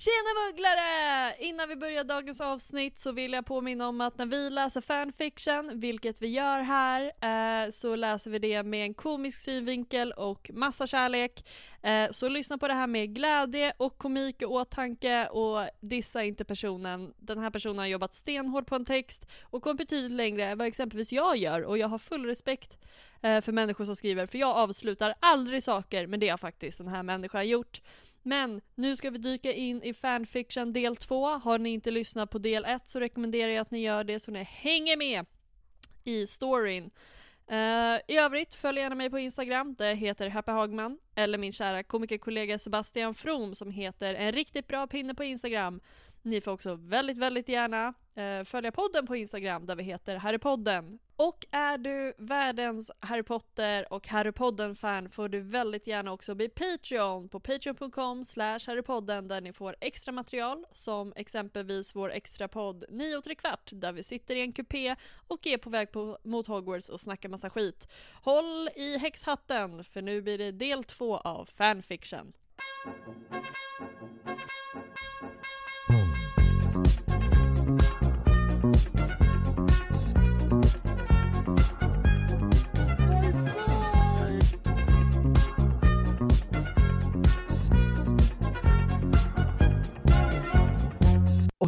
Tjena mugglare! Innan vi börjar dagens avsnitt så vill jag påminna om att när vi läser fanfiction, vilket vi gör här, eh, så läser vi det med en komisk synvinkel och massa kärlek. Eh, så lyssna på det här med glädje och komik i åtanke och dissa inte personen. Den här personen har jobbat stenhårt på en text och kommit betydligt längre än vad exempelvis jag gör och jag har full respekt eh, för människor som skriver, för jag avslutar aldrig saker, med det har faktiskt den här människan gjort. Men nu ska vi dyka in i fanfiction del 2. Har ni inte lyssnat på del 1 så rekommenderar jag att ni gör det så ni hänger med i storyn. Uh, I övrigt, följ gärna mig på Instagram, där jag heter Happy Hagman, eller min kära komikerkollega Sebastian From som heter En riktigt bra pinne på Instagram. Ni får också väldigt, väldigt gärna eh, följa podden på Instagram där vi heter Harrypodden. Och är du världens Harry Potter och Harry Podden-fan får du väldigt gärna också bli Patreon på patreon.com slash harrypodden där ni får extra material som exempelvis vår extra podd 9 och kvart där vi sitter i en kupé och är på väg på, mot Hogwarts och snackar massa skit. Håll i häxhatten för nu blir det del två av fanfiction.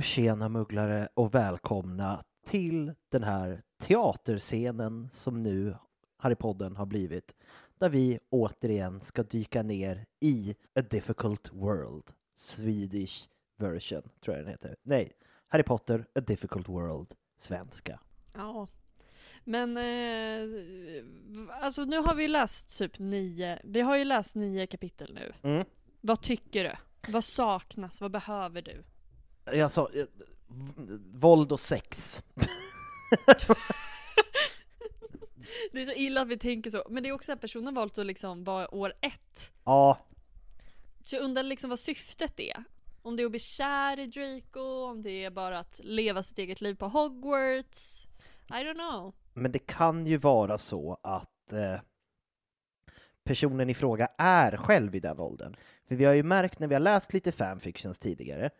Och tjena mugglare och välkomna till den här teaterscenen som nu Harrypodden har blivit. Där vi återigen ska dyka ner i A Difficult World. Swedish version, tror jag den heter. Nej, Harry Potter, A Difficult World, svenska. Ja. Men eh, alltså nu har vi läst typ nio, vi har ju läst nio kapitel nu. Mm. Vad tycker du? Vad saknas? Vad behöver du? Jag sa, eh, v- våld och sex. Det är så illa att vi tänker så, men det är också att personen valt att liksom vara år ett. Ja, Så jag undrar liksom vad syftet är. Om det är att bli kär i Draco, om det är bara att leva sitt eget liv på Hogwarts. I don't know. men det kan ju vara så att eh, personen i fråga är själv i den åldern. För vi har ju märkt när vi har läst lite fanfictions tidigare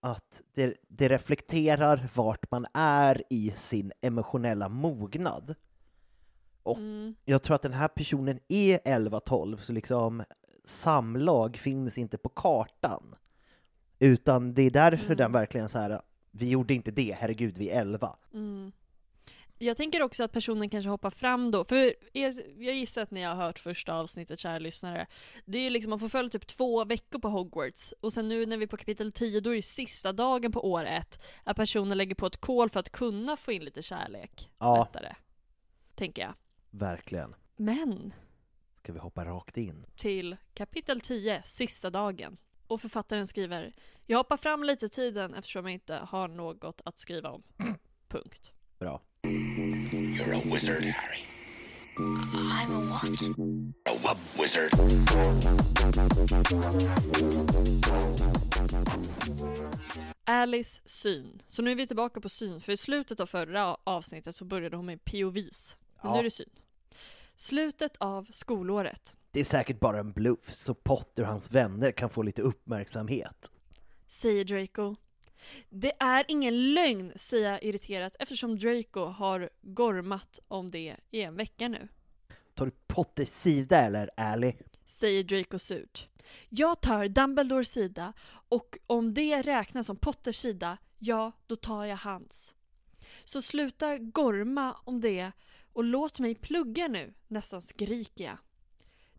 att det, det reflekterar vart man är i sin emotionella mognad. Och Mm. jag tror att den här personen är 11-12, så liksom samlag finns inte på kartan. Utan det är därför Mm. den verkligen så här, vi gjorde inte det, herregud, vi är 11. Mm. Jag tänker också att personen kanske hoppar fram då, för jag jag gissar att ni har hört första avsnittet kära lyssnare. Det är ju liksom, man får följa typ två veckor på Hogwarts och sen nu när vi är på kapitel 10 då är det sista dagen på år ett. Att personen lägger på ett kol för att kunna få in lite kärlek Ja. lättare. Tänker jag. Verkligen. Men Ska vi hoppa rakt in? till kapitel 10, sista dagen. Och författaren skriver Jag hoppar fram lite i tiden eftersom jag inte har något att skriva om. Punkt. Bra. You're a wizard, Harry. I'm a what? A wub wizard. Alice syn. Så nu är vi tillbaka på syn, för i slutet av förra avsnittet så började hon med POVs. Men Ja. nu är det syn. Slutet av skolåret. Det är säkert bara en bluff, så Potter och hans vänner kan få lite uppmärksamhet. Säger Draco. Det är ingen lögn, säger jag irriterat eftersom Draco har gormat om det i en vecka nu. Tar du Potters sida eller, Ally? Säger Draco surt. Jag tar Dumbledores sida och om det räknas som Potters sida, ja, då tar jag hans. Så sluta gorma om det och låt mig plugga nu, nästan skriker jag.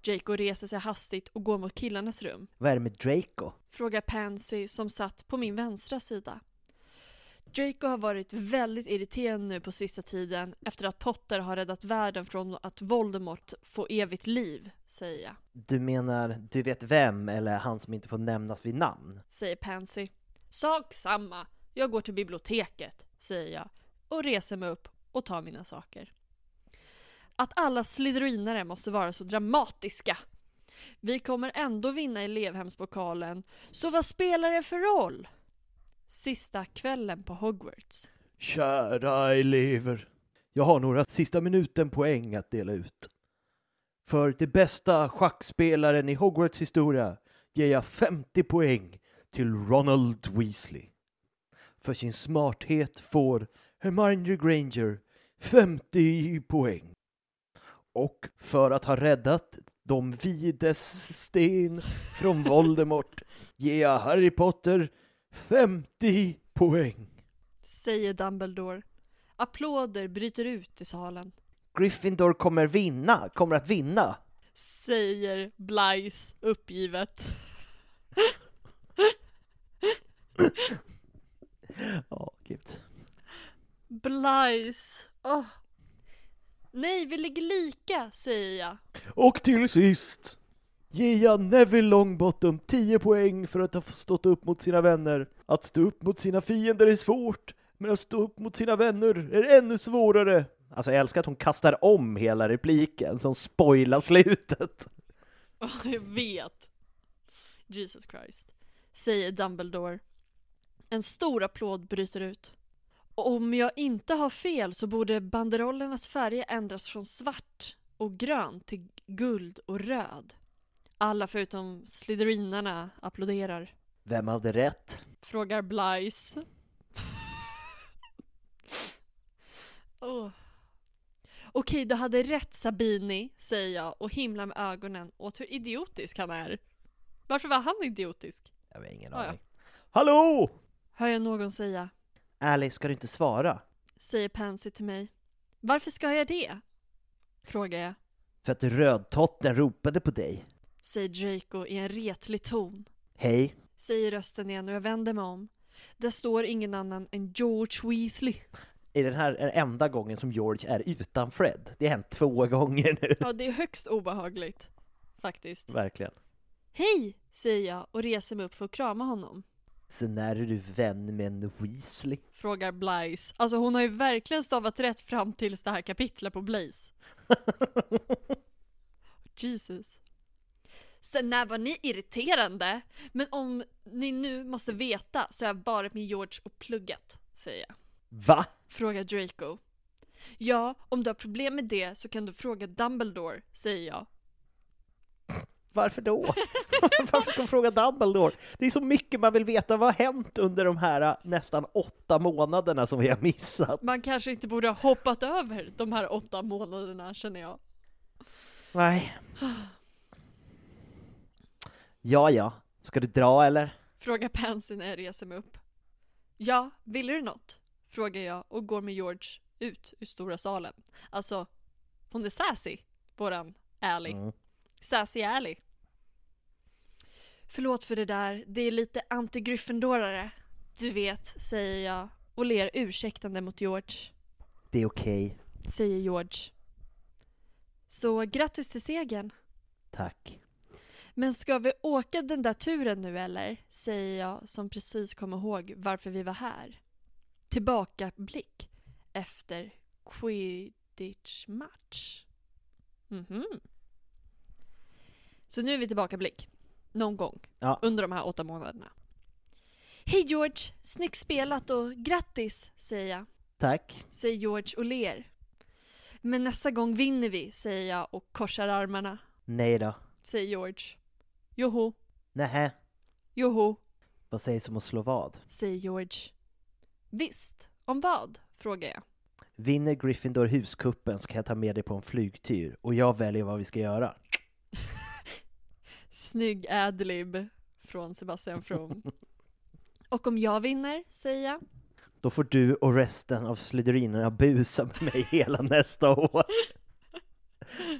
Draco reser sig hastigt och går mot killarnas rum. Vad är det med Draco? Frågar Pansy som satt på min vänstra sida. Draco har varit väldigt irriterad nu på sista tiden efter att Potter har räddat världen från att Voldemort får evigt liv, säger jag. Du menar, du vet vem, eller han som inte får nämnas vid namn? Säger Pansy. Sak samma. Jag går till biblioteket, säger jag och reser mig upp och tar mina saker. Att alla slytherinare måste vara så dramatiska. Vi kommer ändå vinna elevhemspokalen, så vad spelar det för roll? Sista kvällen på Hogwarts. Kära elever. Jag har några sista minuten poäng att dela ut. För det bästa schackspelaren i Hogwarts historia ger jag 50 poäng till Ronald Weasley. För sin smarthet får Hermione Granger 50 poäng. Och för att ha räddat de vides sten från Voldemort ger jag Harry Potter 50 poäng. Säger Dumbledore. Applåder bryter ut i salen. Gryffindor kommer vinna, kommer att vinna. Säger Blyce uppgivet. Ja, gud. Blyce. Åh. Nej, vi ligger lika, säger jag. Och till sist ger jag Neville Longbottom 10 poäng för att ha stått upp mot sina vänner. Att stå upp mot sina fiender är svårt, men att stå upp mot sina vänner är ännu svårare. Alltså jag älskar att hon kastar om hela repliken som spoilar slutet. Ja, jag vet. Jesus Christ. Säger Dumbledore. En stor applåd bryter ut. Om jag inte har fel så borde banderollernas färger ändras från svart och grön till guld och röd. Alla förutom Slytherinarna applåderar. Vem hade rätt? Frågar Blyce. Åh. Okej, du hade rätt Sabini, säger jag och himlar med ögonen åt hur idiotisk han är. Varför var han idiotisk? Jag har ingen aning. Hallå! Hör jag någon säga. Alice, ska du inte svara? Säger Pansy till mig. Varför ska jag det? Frågar jag. För att rödtotten ropade på dig. Säger Draco i en retlig ton. Hej. Säger rösten igen och jag vänder mig om. Där står ingen annan än George Weasley. Är den här är enda gången som George är utan Fred? Det har hänt två gånger nu. Ja, det är högst obehagligt. Faktiskt. Verkligen. Hej! Säger jag och reser mig upp för att krama honom. Så när är du vän med en Weasley? Frågar Blaze. Alltså hon har ju verkligen stavat rätt fram tills det här kapitlet på Blaze. Jesus. Sen när var ni irriterande? Men om ni nu måste veta så har jag varit med George och pluggat, säger jag. Va? Frågar Draco. Ja, om du har problem med det så kan du fråga Dumbledore, säger jag. Varför då? Varför ska de fråga Dumbledore? Det är så mycket man vill veta. Vad har hänt under de här äh, nästan åtta månaderna som vi har missat? Man kanske inte borde ha hoppat över de här åtta månaderna, känner jag. Nej. Ja, ja. Ska du dra eller? Frågar Pansy när jag reser mig upp. Ja, ville du något? Frågar jag och går med George ut ur stora salen. Alltså, hon är sassy, våran Ally. Mm. Sassy Ally. Förlåt för det där, det är lite anti-Gryffindorare. Du vet, säger jag och ler ursäktande mot George. Det är okej. Säger George. Så grattis till segern. Tack. Men ska vi åka den där turen nu eller? Säger jag som precis kom ihåg varför vi var här. Tillbakablick efter quidditch-match. Mhm. Så nu är vi tillbaka blick. Någon gång. Ja. Under de här åtta månaderna. Hej George! Snyggt spelat och grattis, säger jag. Tack. Säger George och ler. Men nästa gång vinner vi, säger jag och korsar armarna. Nej då. Säger George. Joho, Nähä. joho, Vad sägs om att slå vad? säger George. Visst, om vad? frågar jag. Vinner Gryffindor huskuppen så kan jag ta med dig på en flygtur och jag väljer vad vi ska göra. Snygg adlib från Sebastian From. och om jag vinner, säger jag. Då får du och resten av Slytherinerna busa med mig hela nästa år.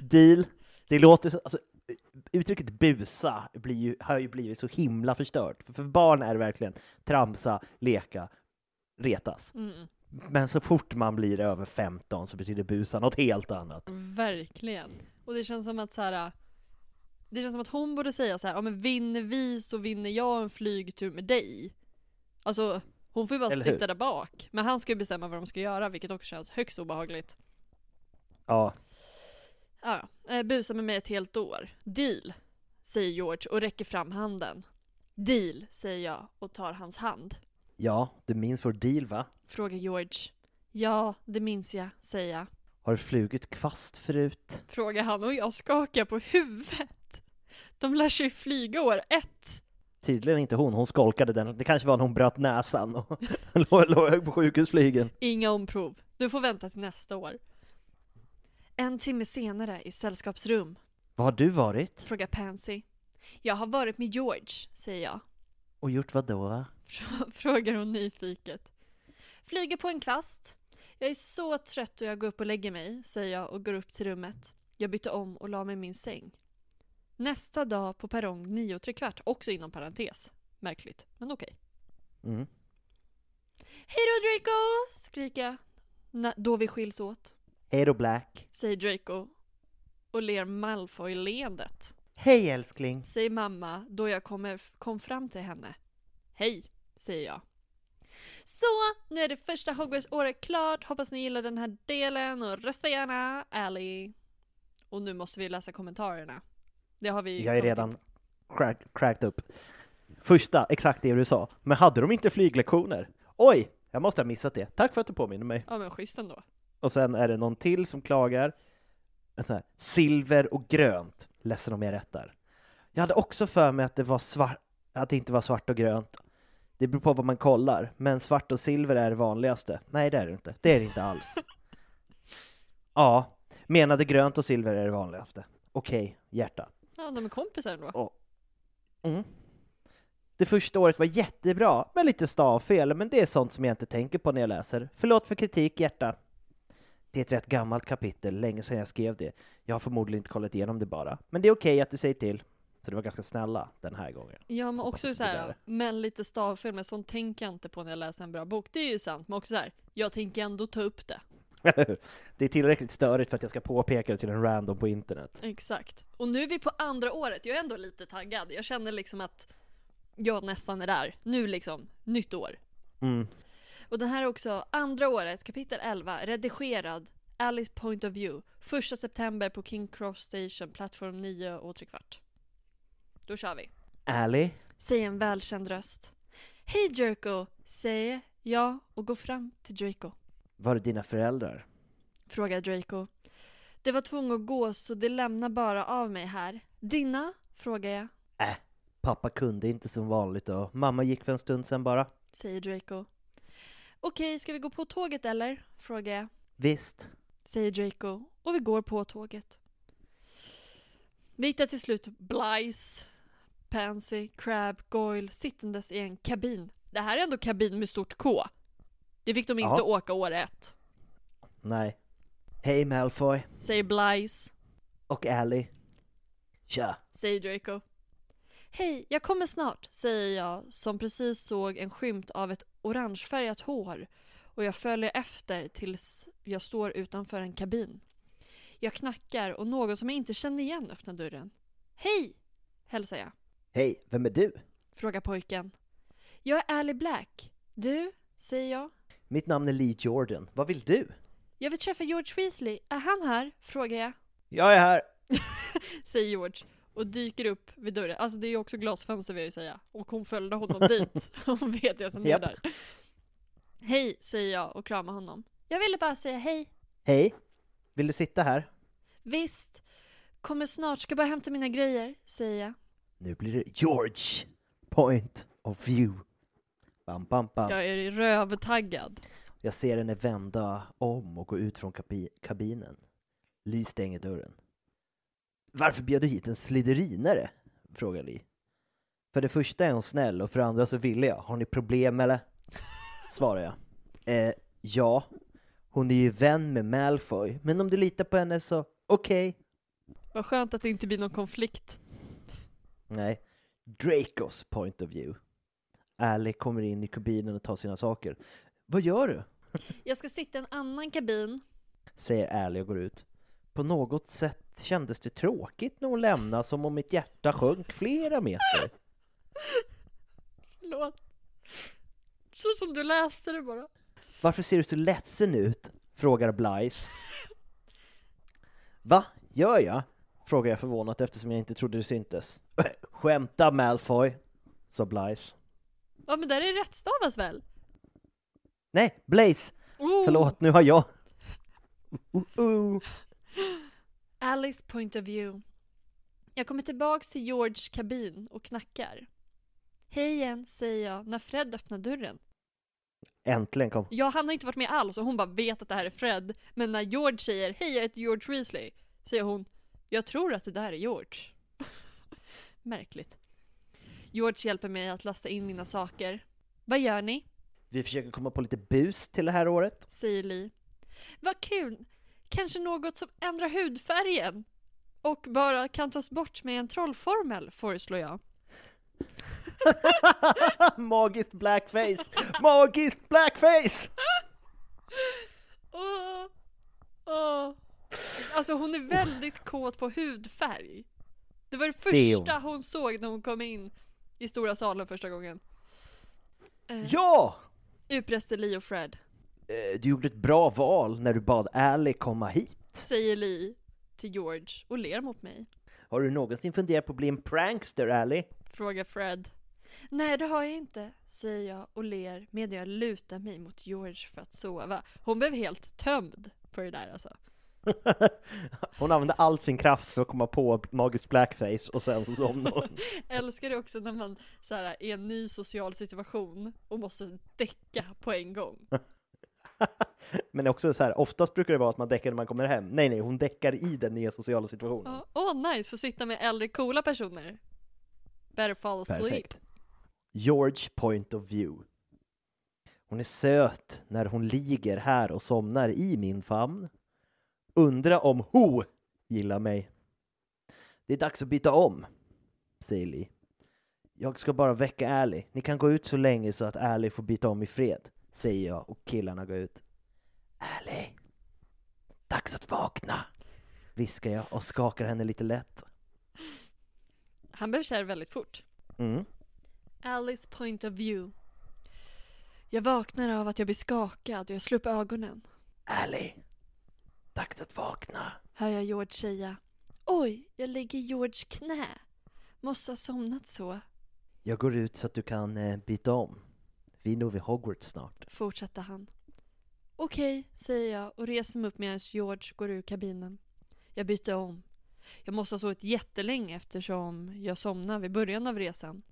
Deal. Det låter så, alltså, uttrycket busa blir ju, har ju blivit så himla förstört. För, för barn är det verkligen tramsa, leka, retas. Mm, Men så fort man blir över 15 så betyder busa något helt annat. verkligen. Och det känns som att så här. Det känns som att hon borde säga så här, ja men vinner vi så vinner jag en flygtur med dig. Alltså, hon får ju bara Eller hur? sitta där bak. Men han ska ju bestämma vad de ska göra, vilket också känns högst obehagligt. Ja, Ja, ja. Eh, busa med mig ett helt år. Deal, säger George och räcker fram handen. Deal, säger jag och tar hans hand. ja, du minns vår deal va? Frågar George. Ja, det minns jag, säger jag. Har du flugit kvast förut? Frågar han och jag skakar på huvudet. De lär sig flyga år ett. Tydligen inte hon, hon skolkade den. Det kanske var när hon bröt näsan och låg, på sjukhusflygen. Inga omprov. Du får vänta till nästa år. En timme senare i sällskapsrum Vad har du varit? frågar Pansy. Jag har varit med George, säger jag. Och gjort vad då? Frå- Frågar hon nyfiket. Flyger på en kvast. Jag är så trött och jag går upp och lägger mig, säger jag och går upp till rummet. Jag bytte om och la mig i min säng. Nästa dag på perrong 9 och kvart, också inom parentes. Märkligt, men okej. Mm. Hej då Draco! skriker jag. Nä- då vi skiljs åt, Hej då Black. säger Draco. Och ler Malfoy-leendet. Hej älskling. Säger mamma då jag kommer, kom fram till henne. Hej, säger jag. Så, nu är det första Hogwarts-året klart. Hoppas ni gillar den här delen och rösta gärna Ally. Och nu måste vi läsa kommentarerna. Det har vi Jag är redan crack, cracked upp. Första, exakt det du sa. Men hade de inte flyglektioner? Oj, jag måste ha missat det. Tack för att du påminner mig. Ja men schysst ändå. Och sen är det någon till som klagar. Här, silver och grönt. Ledsen om jag rättar. Jag hade också för mig att det var svart, att det inte var svart och grönt. Det beror på vad man kollar, men svart och silver är det vanligaste. Nej, det är det inte. Det är det inte alls. Ja, menade grönt och silver är det vanligaste. Okej, hjärta. Ja, de är kompisar ändå. Mm. Det första året var jättebra, med lite stavfel, men det är sånt som jag inte tänker på när jag läser. Förlåt för kritik, hjärta. Det är ett rätt gammalt kapitel, länge sedan jag skrev det. Jag har förmodligen inte kollat igenom det bara. Men det är okej att du säger till. Så det var ganska snälla den här gången. Ja men också så här, men lite stavfel, men sånt tänker jag inte på när jag läser en bra bok. Det är ju sant, men också så här, jag tänker ändå ta upp det. Det är tillräckligt störigt för att jag ska påpeka det till en random på internet. Exakt. Och nu är vi på andra året, jag är ändå lite taggad. Jag känner liksom att jag nästan är där. Nu liksom, nytt år. Mm. Och den här är också andra året, kapitel 11, redigerad, Alice Point of View, första september på King Cross Station, plattform 9 och tre kvart. Då kör vi. Ally? Säger en välkänd röst. Hej Draco, säger jag och går fram till Draco. Var det dina föräldrar? Frågar Draco. Det var tvungen att gå så det lämnar bara av mig här. Dina? Frågar jag. Äh, pappa kunde inte som vanligt och mamma gick för en stund sedan bara. Säger Draco. Okej, ska vi gå på tåget eller? Frågar jag. Visst. Säger Draco. Och vi går på tåget. Vi hittar till slut Blyce, Pansy, Crab, Goyle sittandes i en kabin. Det här är ändå kabin med stort K. Det fick de inte åka år ett. Nej. Hej Malfoy. Säger Blyce. Och Ally. Tja. Säger Draco. Hej, jag kommer snart, säger jag som precis såg en skymt av ett orangefärgat hår och jag följer efter tills jag står utanför en kabin. Jag knackar och någon som jag inte känner igen öppnar dörren. Hej! hälsar jag. Hej, vem är du? Frågar pojken. Jag är Ally Black. Du? säger jag. Mitt namn är Lee Jordan. Vad vill du? Jag vill träffa George Weasley. Är han här? frågar jag. Jag är här! säger George och dyker upp vid dörren. Alltså det är ju också glasfönster vill jag ju säga. Och hon följde honom dit. Hon vet ju att han är där. Hej, säger jag och kramar honom. Jag ville bara säga hej. Hej! Vill du sitta här? Visst. Kommer snart, ska bara hämta mina grejer, säger jag. Nu blir det George point of view. Bam, bam, bam. Jag är rövtaggad. Jag ser henne vända om och gå ut från kabi- kabinen. Li stänger dörren. Varför bjöd du hit en sliderinare? frågar Li. För det första är hon snäll och för det andra så ville jag. Har ni problem eller? Svarar jag. Eh, ja. Hon är ju vän med Malfoy, men om du litar på henne så okej. Vad skönt att det inte blir någon konflikt. Nej. Dracos point of view. Ally kommer in i kabinen och tar sina saker. Vad gör du? Jag ska sitta i en annan kabin. säger Ally och går ut. På något sätt kändes det tråkigt när hon lämnade som om mitt hjärta sjönk flera meter. Förlåt. Så som du läste det bara. Varför ser du så ledsen ut? frågar Blyce. Va? Gör jag? frågar jag förvånat eftersom jag inte trodde det syntes. Skämta Malfoy, sa Blyce. Ja men där är det rättstavas väl? Nej, Blaze! Oh. Förlåt, nu har jag... Uh, uh. Alice point of view. Jag kommer tillbaks till Georges kabin och knackar. Hej igen, säger jag när Fred öppnar dörren. Äntligen kom... Ja, han har inte varit med alls och hon bara vet att det här är Fred. Men när George säger hej jag heter George Weasley, säger hon jag tror att det där är George. Märkligt. George hjälper mig att lasta in mina saker. Vad gör ni? Vi försöker komma på lite bus till det här året. säger Li. Vad kul! Kanske något som ändrar hudfärgen och bara kan tas bort med en trollformel, föreslår jag. Magiskt blackface! Magiskt blackface! Åh, åh. Alltså hon är väldigt kåt på hudfärg. Det var det Det är hon. första hon såg när hon kom in i stora salen första gången. Eh, Ja! Utbräste Li och Fred, Eh, Du gjorde ett bra val när du bad Ally komma hit. säger Li till George och ler mot mig. Har du någonsin funderat på att bli en prankster, Ally? Frågar Fred. Nej, det har jag inte, säger jag och ler medan jag lutar mig mot George för att sova. Hon blev helt tömd på det där alltså. Hon använde all sin kraft för att komma på magisk blackface och sen så somnade hon. Älskar det också när man så här, är i en ny social situation och måste däcka på en gång. Men också så här, oftast brukar det vara att man däckar när man kommer hem. Nej, nej, hon däckar i den nya sociala situationen. Ja, Åh nice, få sitta med äldre coola personer. Better fall asleep. Perfekt. George point of view. Hon är söt när hon ligger här och somnar i min famn. Undra om Ho gillar mig. Det är dags att byta om, säger Li. Jag ska bara väcka Ally. Ni kan gå ut så länge så att Ally får byta om i fred, säger jag och killarna går ut. Ally, dags att vakna, viskar jag och skakar henne lite lätt. Han blev kär väldigt fort. Mm. Alice point of view. Jag vaknar av att jag blir skakad och jag slår upp ögonen. Ally, dags att vakna. Hör jag George säga. Oj, jag ligger i George knä. Måste ha somnat så, Jag går ut så att du kan eh, byta om. Vi är nog vid Hogwarts snart. fortsatte han. Okej, säger jag och reser mig upp medan George går ur kabinen. Jag byter om. Jag måste ha sovit jättelänge eftersom jag somnade vid början av resan.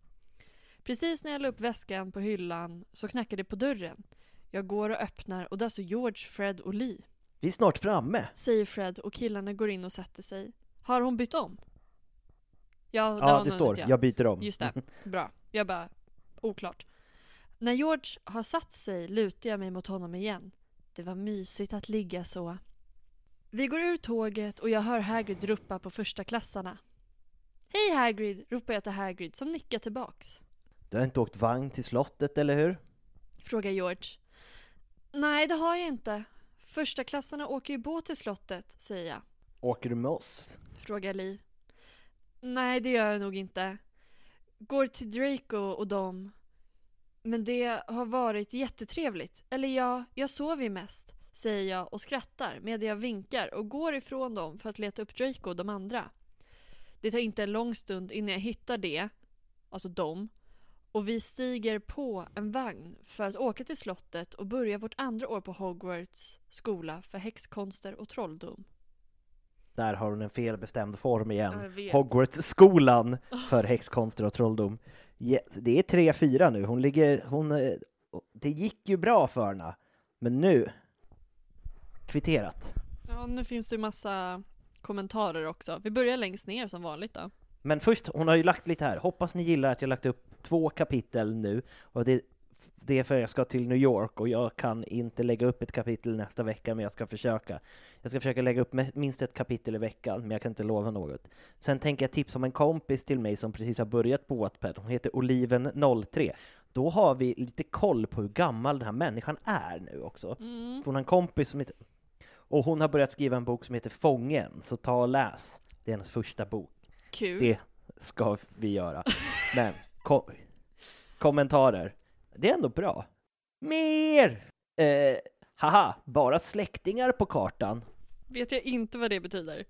Precis när jag la upp väskan på hyllan så knackar det på dörren. Jag går och öppnar och där står George, Fred och Lee. Vi är snart framme. Säger Fred och killarna går in och sätter sig. Har hon bytt om? Ja, har Ja, det står. hunnit, ja. Jag byter om. Just det, bra. Jag bara, oklart. När George har satt sig lutar jag mig mot honom igen. Det var mysigt att ligga så. Vi går ur tåget och jag hör Hagrid ropa på första klassarna. Hej Hagrid, ropar jag till Hagrid som nickar tillbaks. Du har inte åkt vagn till slottet, eller hur? Frågar George. Nej, det har jag inte. Första klassarna åker ju båt till slottet, säger jag. Åker du med oss? Frågar Lee. Nej, det gör jag nog inte. Går till Draco och dem. Men det har varit jättetrevligt. Eller ja, jag sover ju mest. säger jag och skrattar medan jag vinkar och går ifrån dem för att leta upp Draco och de andra. Det tar inte en lång stund innan jag hittar det, alltså dem, och vi stiger på en vagn för att åka till slottet och börja vårt andra år på Hogwarts skola för häxkonster och trolldom. Där har hon en felbestämd form igen. Hogwarts-skolan för häxkonster och trolldom. Det är 3-4 nu, hon ligger, hon, eh, det gick ju bra för henne, men nu, kvitterat. Ja, nu finns det ju massa kommentarer också. Vi börjar längst ner som vanligt då. Men först, hon har ju lagt lite här, hoppas ni gillar att jag lagt upp två kapitel nu, och det, det är för att jag ska till New York och jag kan inte lägga upp ett kapitel nästa vecka, men jag ska försöka. Jag ska försöka lägga upp minst ett kapitel i veckan, men jag kan inte lova något. Sen tänker jag tipsa om en kompis till mig som precis har börjat på Wattpad, hon heter Oliven03. Då har vi lite koll på hur gammal den här människan är nu också. Mm. Hon har en kompis som heter... Och hon har börjat skriva en bok som heter Fången, så ta och läs. Det är hennes första bok. Kul. Det ska vi göra. Men, ko- kommentarer. Det är ändå bra. Mer! Eh, haha, bara släktingar på kartan. Vet jag inte vad det betyder.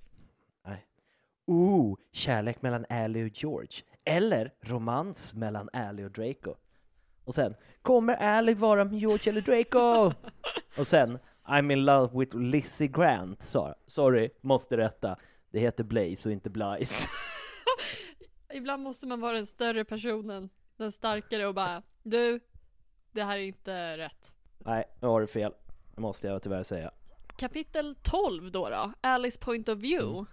Ooh, kärlek mellan Ally och George. Eller romans mellan Ally och Draco. Och sen, kommer Ally vara med George eller Draco? och sen, I'm in love with Lizzie Grant. So- sorry, måste rätta. Det heter Blaze och inte Blaze. Ibland måste man vara den större personen, den starkare och bara Du, det här är inte rätt. Nej, nu har du fel. Det måste jag tyvärr säga. Kapitel 12 då då, Alice point of view.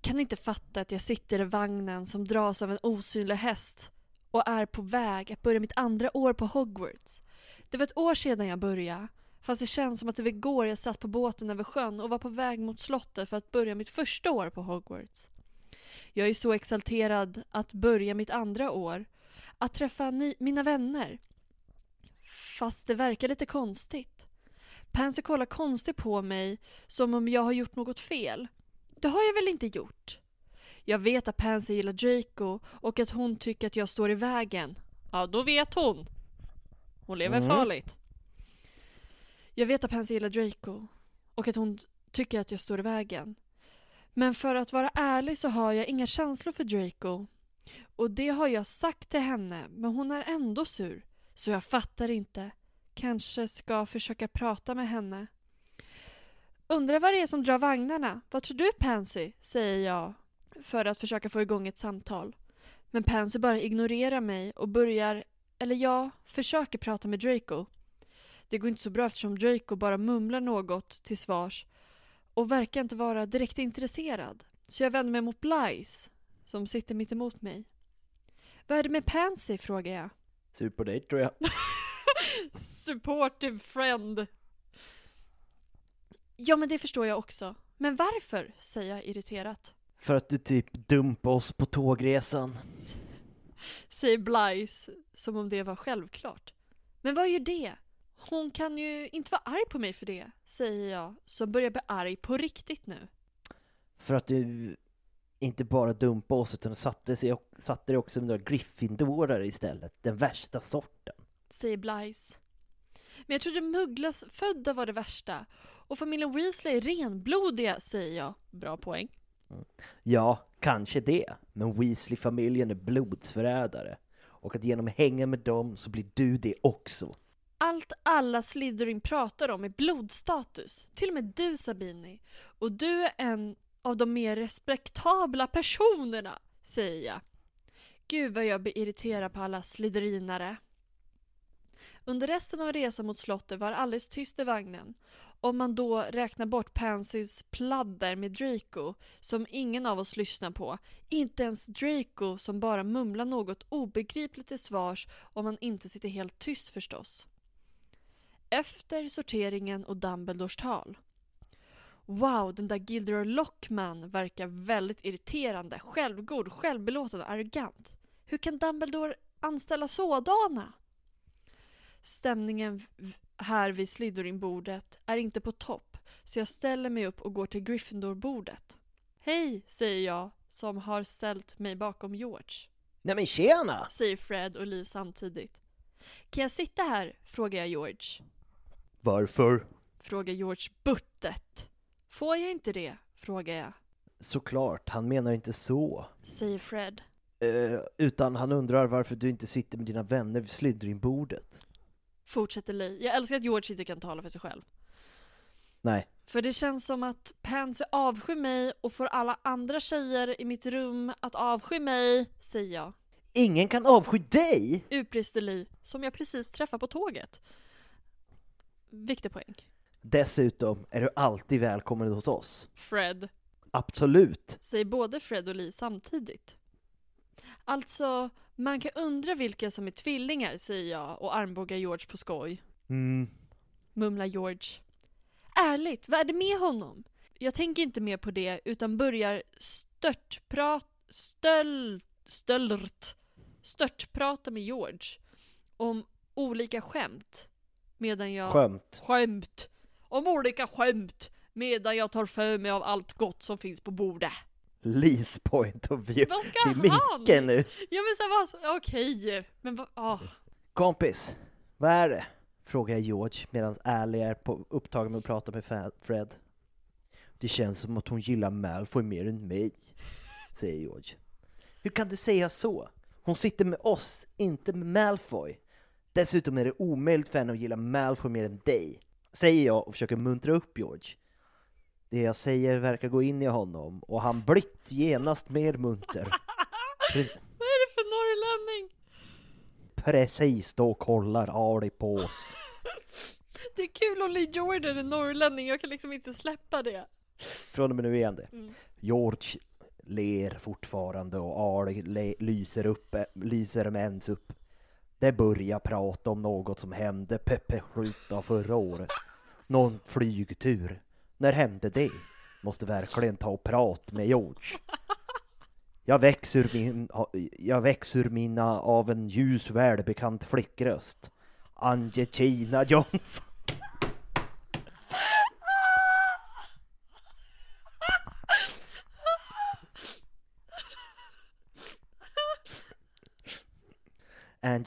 Kan inte fatta att jag sitter i vagnen som dras av en osynlig häst och är på väg att börja mitt andra år på Hogwarts. Det var ett år sedan jag började, fast det känns som att det var igår jag satt på båten över sjön och var på väg mot slottet för att börja mitt första år på Hogwarts. Jag är så exalterad att börja mitt andra år, att träffa mina vänner. Fast det verkar lite konstigt. Pansy kollar konstigt på mig som om jag har gjort något fel. Det har jag väl inte gjort? Jag vet att Pansy gillar Draco och att hon tycker att jag står i vägen. Ja, då vet hon. Hon lever Mm. farligt. Jag vet att Pansy gillar Draco och att hon tycker att jag står i vägen. Men för att vara ärlig så har jag inga känslor för Draco. Och det har jag sagt till henne, men hon är ändå sur. Så jag fattar inte. Kanske ska försöka prata med henne. Undrar vad det är som drar vagnarna. Vad tror du Pansy? säger jag för att försöka få igång ett samtal. Men Pansy bara ignorerar mig och börjar, eller jag, försöker prata med Draco. Det går inte så bra eftersom Draco bara mumlar något till svars och verkar inte vara direkt intresserad. Så jag vänder mig mot Blyce som sitter mitt emot mig. Vad är det med Pansy? frågar jag. Sur på dig tror jag. Supportive friend. Ja, men det förstår jag också. Men varför? säger jag irriterat. För att du typ dumpade oss på tågresan. Säger Blyce som om det var självklart. Men vad gör det? Hon kan ju inte vara arg på mig för det, säger jag som börjar bli arg på riktigt nu. För att du inte bara dumpade oss utan satte, sig, satte dig också med några Gryffindorare istället. Den värsta sorten. säger Blyce. Men jag trodde mugglasfödda var det värsta. Och familjen Weasley är renblodiga, säger jag. Bra poäng. Ja, kanske det. Men Weasley-familjen är blodsförrädare. Och att genom att hänga med dem så blir du det också. Allt alla Slytherin pratar om är blodstatus. Till och med du Sabini. Och du är en av de mer respektabla personerna, säger jag. Gud vad jag blir irriterad på alla Slytherinare. Under resten av resan mot slottet var det alldeles tyst i vagnen. Om man då räknar bort Pansys pladder med Draco, som ingen av oss lyssnar på. Inte ens Draco som bara mumlar något obegripligt till svars om man inte sitter helt tyst förstås. Efter sorteringen och Dumbledores tal. Wow, den där Gilderoy Lockman verkar väldigt irriterande, självgod, självbelåten och arrogant. Hur kan Dumbledore anställa sådana? Stämningen här vid Slytherin-bordet är inte på topp så jag ställer mig upp och går till Gryffindor-bordet. Hej, säger jag som har ställt mig bakom George, Nej men tjena! säger Fred och Lee samtidigt. Kan jag sitta här? frågar jag George. Varför? Frågar George buttet. Får jag inte det? Frågar jag. Såklart, han menar inte så. Säger Fred. Eh, utan han undrar varför du inte sitter med dina vänner vid Slytherin-bordet. Fortsätter Lee. Jag älskar att George inte kan tala för sig själv. Nej, För det känns som att Pansy avskyr mig och får alla andra tjejer i mitt rum att avsky mig, säger jag. ingen kan avsky dig! Utbrister Lee, som jag precis träffade på tåget. Viktig poäng. Dessutom är du alltid välkommen hos oss. Fred. Absolut. Säger både Fred och Lee samtidigt. Alltså, man kan undra vilka som är tvillingar, säger jag och armbågar George på skoj. Mm. Mumlar George. Ärligt, vad är det med honom? Jag tänker inte mer på det utan börjar störtprat... Stöld... Stöldrt... Störtprata med George. Om olika skämt. Medan jag... Skönt. Skämt! Om olika skämt! Medan jag tar för mig av allt gott som finns på bordet. Lees point of view. Vad ska Det är han? Micke nu. Ja men så vad... Okej, men vad... ah. Kompis, vad är det? Frågar George medan Ally är på upptagen med att prata med Fred. Det känns som att hon gillar Malfoy mer än mig, säger George. Hur kan du säga så? Hon sitter med oss, inte med Malfoy. Dessutom är det omöjligt för henne att gilla Malfoy mer än dig, säger jag och försöker muntra upp George. Det jag säger verkar gå in i honom och han blitt genast mer munter. Pre- Vad är det för norrlänning? precis då kollar Ali på oss. Det är kul om Lee Jordan är norrlänning, jag kan liksom inte släppa det. Från och med nu igen det. Mm. George ler fortfarande och Ali lyser, upp, lyser med ens upp. Det börjar prata om något som hände Peppe skjuta förra året. Någon flygtur. När hände det? Måste verkligen ta och prata med George. Jag växer ur, min, jag växer ur mina av en ljus välbekant flickröst. Angetina Johnson.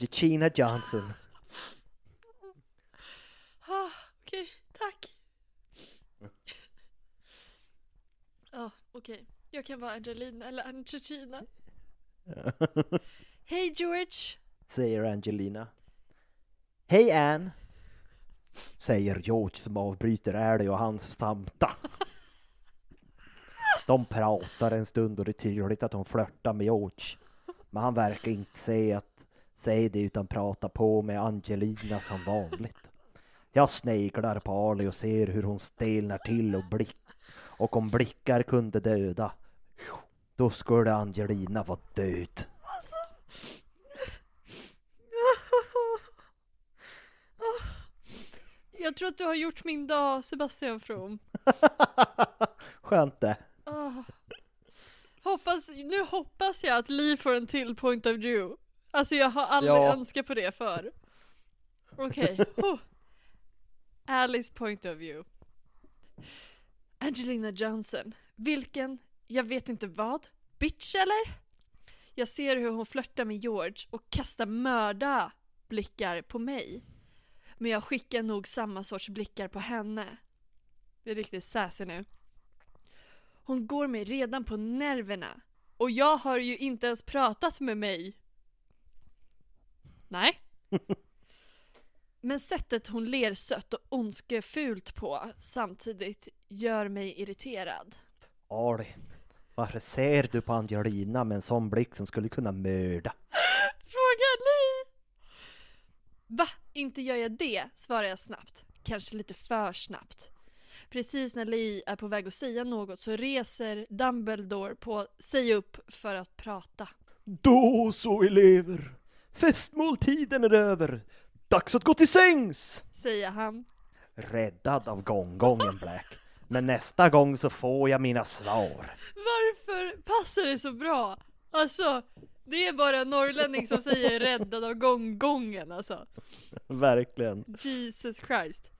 Angelina Johnson. Ah, Okej, tack. Ja, okej. Jag kan vara Angelina eller Angelina. Hej George! säger Angelina. Hej Ann! Säger George som avbryter Ally och hans samta. De pratar en stund och det är tydligt att hon flörtar med George. Men han verkar inte se att säga det utan prata på med Angelina som vanligt. Jag sneglar på Ali och ser hur hon stelnar till och blick och om blickar kunde döda då skulle Angelina vara död. Jag tror att du har gjort min dag, Sebastian From. Skönt det. Ah. Hoppas, nu hoppas jag att Lee får en till point of view. Alltså jag har aldrig Ja. önskat på det för. Okej. Oh. Alice point of view. Angelina Johnson. Vilken, jag vet inte vad, bitch eller? Jag ser hur hon flörtar med George och kastar mörda blickar på mig. Men jag skickar nog samma sorts blickar på henne. Det är riktigt sassy nu. Hon går mig redan på nerverna. Och jag har ju inte ens pratat med mig. Nej. Men sättet hon ler sött och ondskefult på samtidigt gör mig irriterad. Ali, varför ser du på Angelina med en sån blick som skulle kunna mörda? Fråga Li! Va? Inte gör jag det? Svarar jag snabbt. Kanske lite för snabbt. Precis när Lee är på väg att säga något så reser Dumbledore på sig upp för att prata. Då så elever, festmåltiden är över. Dags att gå till sängs! Säger han. Räddad av gånggången Black. Men nästa gång så får jag mina svar. Varför passar det så bra? Alltså, det är bara en norrlänning som säger räddad av gånggången alltså. Verkligen. Jesus Christ.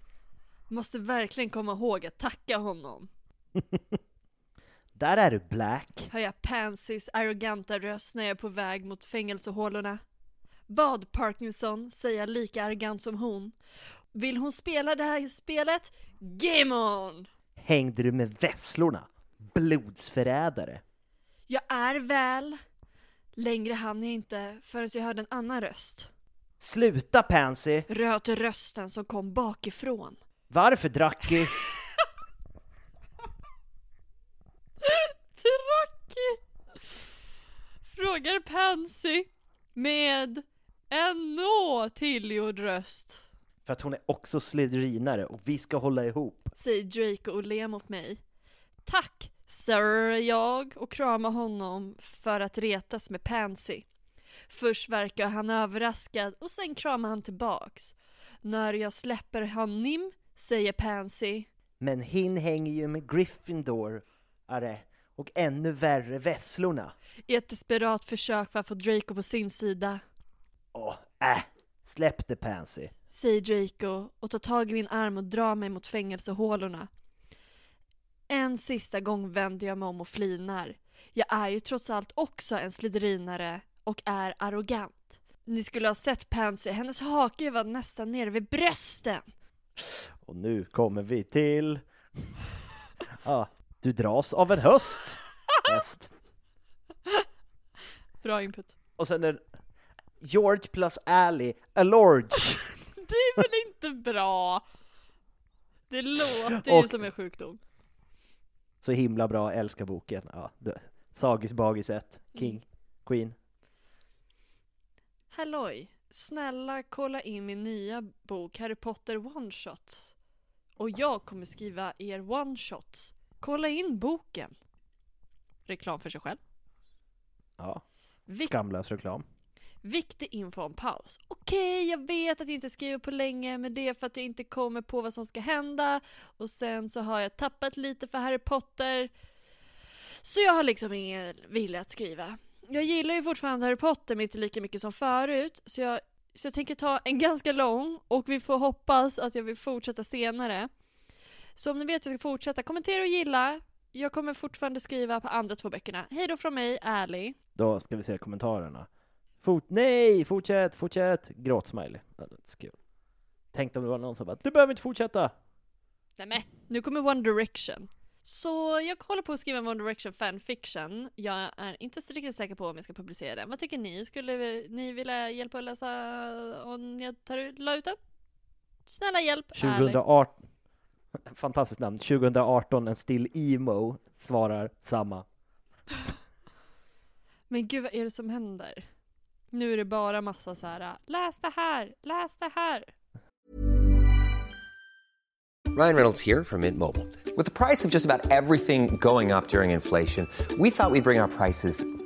Måste verkligen komma ihåg att tacka honom. Där är du Black. Hör jag Pansys arroganta röst när jag är på väg mot fängelsehålorna. Vad Parkinson, säger jag lika arrogant som hon. Vill hon spela det här spelet? Game on! Hängde du med vesslorna? Blodsförrädare. Jag är väl. Längre hann jag inte förrän jag hörde en annan röst. Sluta Pansy! Röt rösten som kom bakifrån. Varför Dracky? Tracky! Frågar Pansy med en nå tillgjord röst. För att hon är också slytherinare och vi ska hålla ihop. Säger Drake och ler mot mig. Tack, sir, jag och kramar honom för att retas med Pansy. Först verkar han överraskad och sen kramar han tillbaks. När jag släpper honom, säger Pansy. Men hin hänger ju med Gryffindor, are, och ännu värre vesslorna. I ett desperat försök för att få Draco på sin sida. Åh, äh, släpp det Pansy. säger Draco och tar tag i min arm och drar mig mot fängelsehålorna. En sista gång vänder jag mig om och flinar. Jag är ju trots allt också en sliderinare och är arrogant. Ni skulle ha sett Pansy, hennes hake var nästan nere vid brösten. Och nu kommer vi till... Ja, du dras av en höst, häst. Bra input. Och sen är George plus Ali, a Lorge. Det är väl inte bra? Det låter ju Och- som en sjukdom. Så himla bra, älskar boken. Ja, Sagis Bagis 1, King, Queen. Halloj! Snälla kolla in min nya bok Harry Potter One Shots. Och jag kommer skriva er One Shots. Kolla in boken! Reklam för sig själv. Ja, Vik- skamlös reklam viktig info om paus. Okej, jag vet att jag inte skriver på länge, men det är för att jag inte kommer på vad som ska hända. Och sen så har jag tappat lite för Harry Potter. Så jag har liksom ingen vilja att skriva. Jag gillar ju fortfarande Harry Potter, men inte lika mycket som förut. Så jag, så jag tänker ta en ganska lång, och vi får hoppas att jag vill fortsätta senare. Så om ni vet att jag ska fortsätta, kommentera och gilla. Jag kommer fortfarande skriva på andra två böckerna. Hej då från mig, Ally. Då ska vi se kommentarerna. Fort nej, fortsätt, fortsätt! Gråtsmiley. Det är kul. Tänk om det var någon som bara Du behöver inte fortsätta! Nämen, nu kommer One Direction. Så jag håller på att skriva en One Direction fanfiction. Jag är inte så riktigt säker på om jag ska publicera den. Vad tycker ni? Skulle ni vilja hjälpa att läsa om jag tar ut, la ut den? Snälla hjälp! Ärligt. 2018 Fantastiskt namn. 2018, en still emo svarar samma. Men gud vad är det som händer? Nu är det bara massa så här. läs det här, läs det här. Ryan Reynolds här från Mint Mobile. Med priset på nästan allt som går upp under inflationen, trodde vi att vi skulle bring våra priser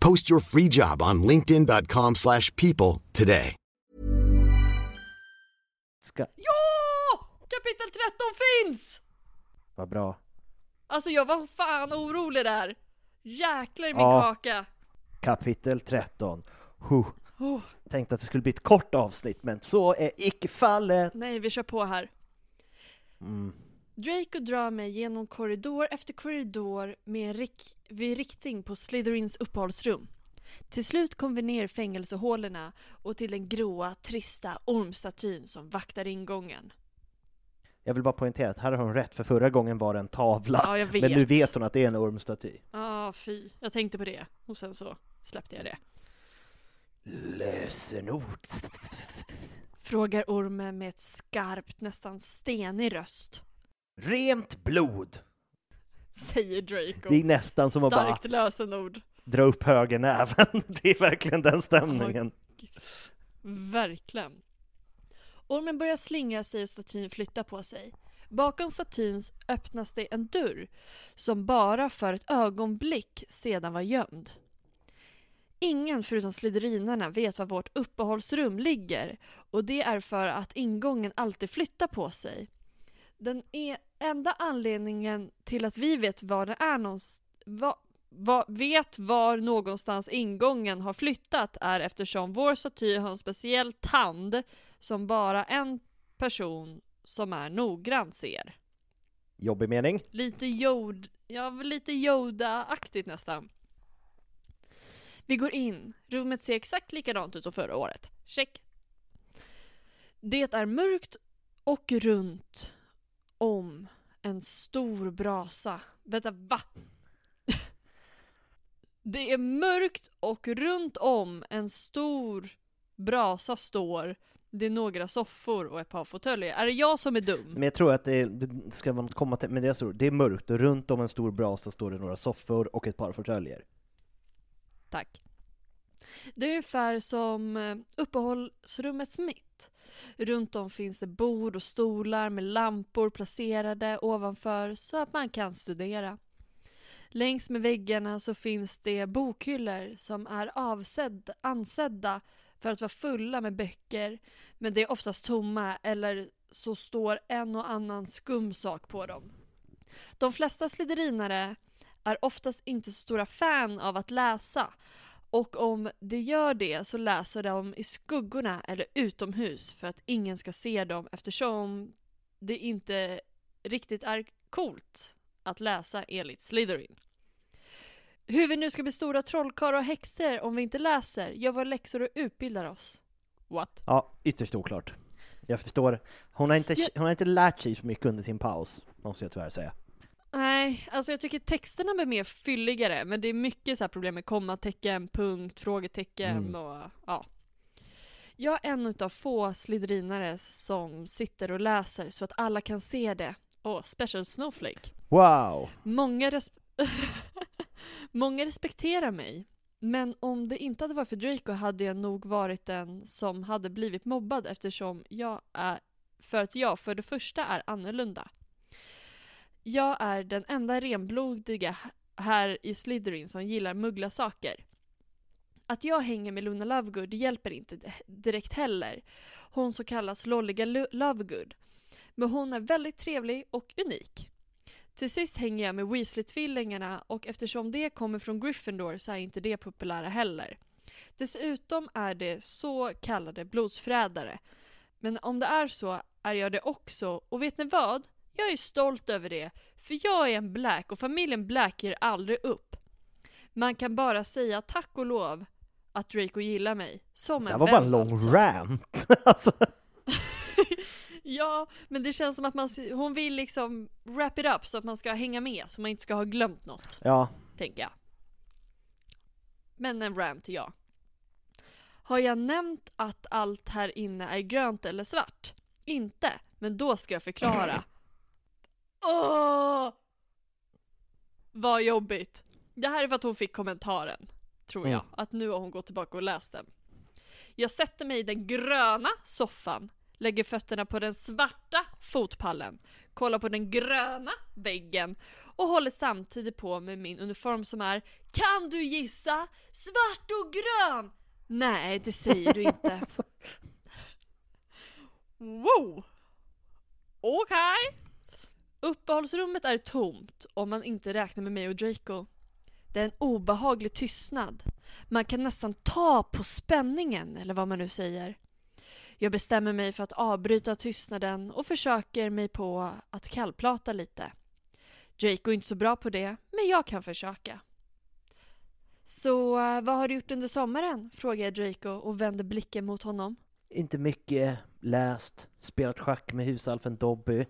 Post your free job on linkedin.com/people slash people today. Ska... Ja! Kapitel 13 finns! Vad bra. Alltså jag var fan orolig där. Jäklar i min Ja. kaka. Kapitel 13. Huh. Oh, Tänkte att det skulle bli ett kort avsnitt, men så är icke fallet. nej, vi kör på här. Mm. Draco drar mig genom korridor efter korridor med en rik- vid riktning på Slytherins uppehållsrum. Till slut kom vi ner fängelsehålorna och till den gråa, trista ormstatyn som vaktar ingången. Jag vill bara poängtera att här har hon rätt, för förra gången var det en tavla. Ja, jag vet. Men nu vet hon att det är en ormstaty. Ah, fy. Jag tänkte på det och sen så släppte jag det. Lösenord. Frågar ormen med ett skarpt, nästan stenig röst. Rent blod. Säger Draco. Det är nästan som att bara... Starkt lösenord. dra upp högernäven. Det är verkligen den stämningen. Verkligen. Ormen börjar slingra sig och statyn flyttar på sig. Bakom statyn öppnas det en dörr som bara för ett ögonblick sedan var gömd. Ingen förutom sliderinarna vet var vårt uppehållsrum ligger och det är för att ingången alltid flyttar på sig. Den är enda anledningen till att vi vet var den är någonstans va, va, vet var någonstans ingången har flyttat är eftersom vår staty har en speciell tand som bara en person som är noggrann ser. Jobbig mening. Lite Yoda, ja lite Yoda-aktigt nästan. Vi går in. Rummet ser exakt likadant ut som förra året. Check. Det är mörkt och runt om en stor brasa. Vänta, va? Det är mörkt och runt om en stor brasa står det är några soffor och ett par fåtöljer. Är det jag som är dum? Men jag tror att det, det ska man komma till, men det, står, det är mörkt och runt om en stor brasa står det några soffor och ett par fåtöljer. Tack. Det är ungefär som eh, uppehållsrummets mitt. Runt om finns det bord och stolar med lampor placerade ovanför så att man kan studera. Längs med väggarna så finns det bokhyllor som är avsedd, ansedda för att vara fulla med böcker men det är oftast tomma eller så står en och annan skum sak på dem. De flesta sliderinare är oftast inte så stora fan av att läsa och om de gör det så läser de i skuggorna eller utomhus för att ingen ska se dem eftersom det inte riktigt är coolt att läsa enligt Slytherin. Hur vi nu ska bli stora trollkarlar och häxor om vi inte läser, gör våra läxor och utbildar oss. What? Ja, ytterst oklart. Jag förstår. Hon har inte, Ja. hon har inte lärt sig så mycket under sin paus, måste jag tyvärr säga. Nej, alltså jag tycker texterna blir mer fylligare, men det är mycket så här problem med kommatecken, punkt, frågetecken Mm. och ja. Jag är en utav få sliderinare som sitter och läser så att alla kan se det. Åh, special snowflake. Wow! Många, res- Många respekterar mig, men om det inte hade varit för Draco hade jag nog varit den som hade blivit mobbad eftersom jag är, för att jag för det första är annorlunda. Jag är den enda renblodiga här i Slytherin som gillar muggla saker. Att jag hänger med Luna Lovegood hjälper inte direkt heller. Hon så kallas Lolliga Lovegood. Men hon är väldigt trevlig och unik. Till sist hänger jag med Weasley-tvillingarna och eftersom det kommer från Gryffindor så är inte det populära heller. Dessutom är det så kallade blodsförrädare. Men om det är så är jag det också och vet ni vad? Jag är stolt över det, för jag är en Black och familjen Black ger aldrig upp. Man kan bara säga tack och lov att Draco gillar mig, som Det en här var bara en lång alltså. rant. alltså, Ja, men det känns som att man, hon vill liksom wrap it up så att man ska hänga med, så man inte ska ha glömt något, ja, tänker jag. Men en rant, ja. Har jag nämnt att allt här inne är grönt eller svart? Inte, men då ska jag förklara. Åh! Vad jobbigt. Det här är för att hon fick kommentaren, tror jag. Mm. Att nu har hon gått tillbaka och läst den. Jag sätter mig i den gröna soffan, lägger fötterna på den svarta fotpallen, kollar på den gröna väggen och håller samtidigt på med min uniform som är Kan du gissa? Svart och grön! Nej, det säger du inte. Wow! Okej. Uppehållsrummet är tomt om man inte räknar med mig och Draco. Det är en obehaglig tystnad. Man kan nästan ta på spänningen, eller vad man nu säger. Jag bestämmer mig för att avbryta tystnaden och försöker mig på att kallprata lite. Draco är inte så bra på det, men jag kan försöka. Så eh, vad har du gjort under sommaren? frågar jag Draco och vänder blicken mot honom. inte mycket läst, spelat schack med husalfen Dobby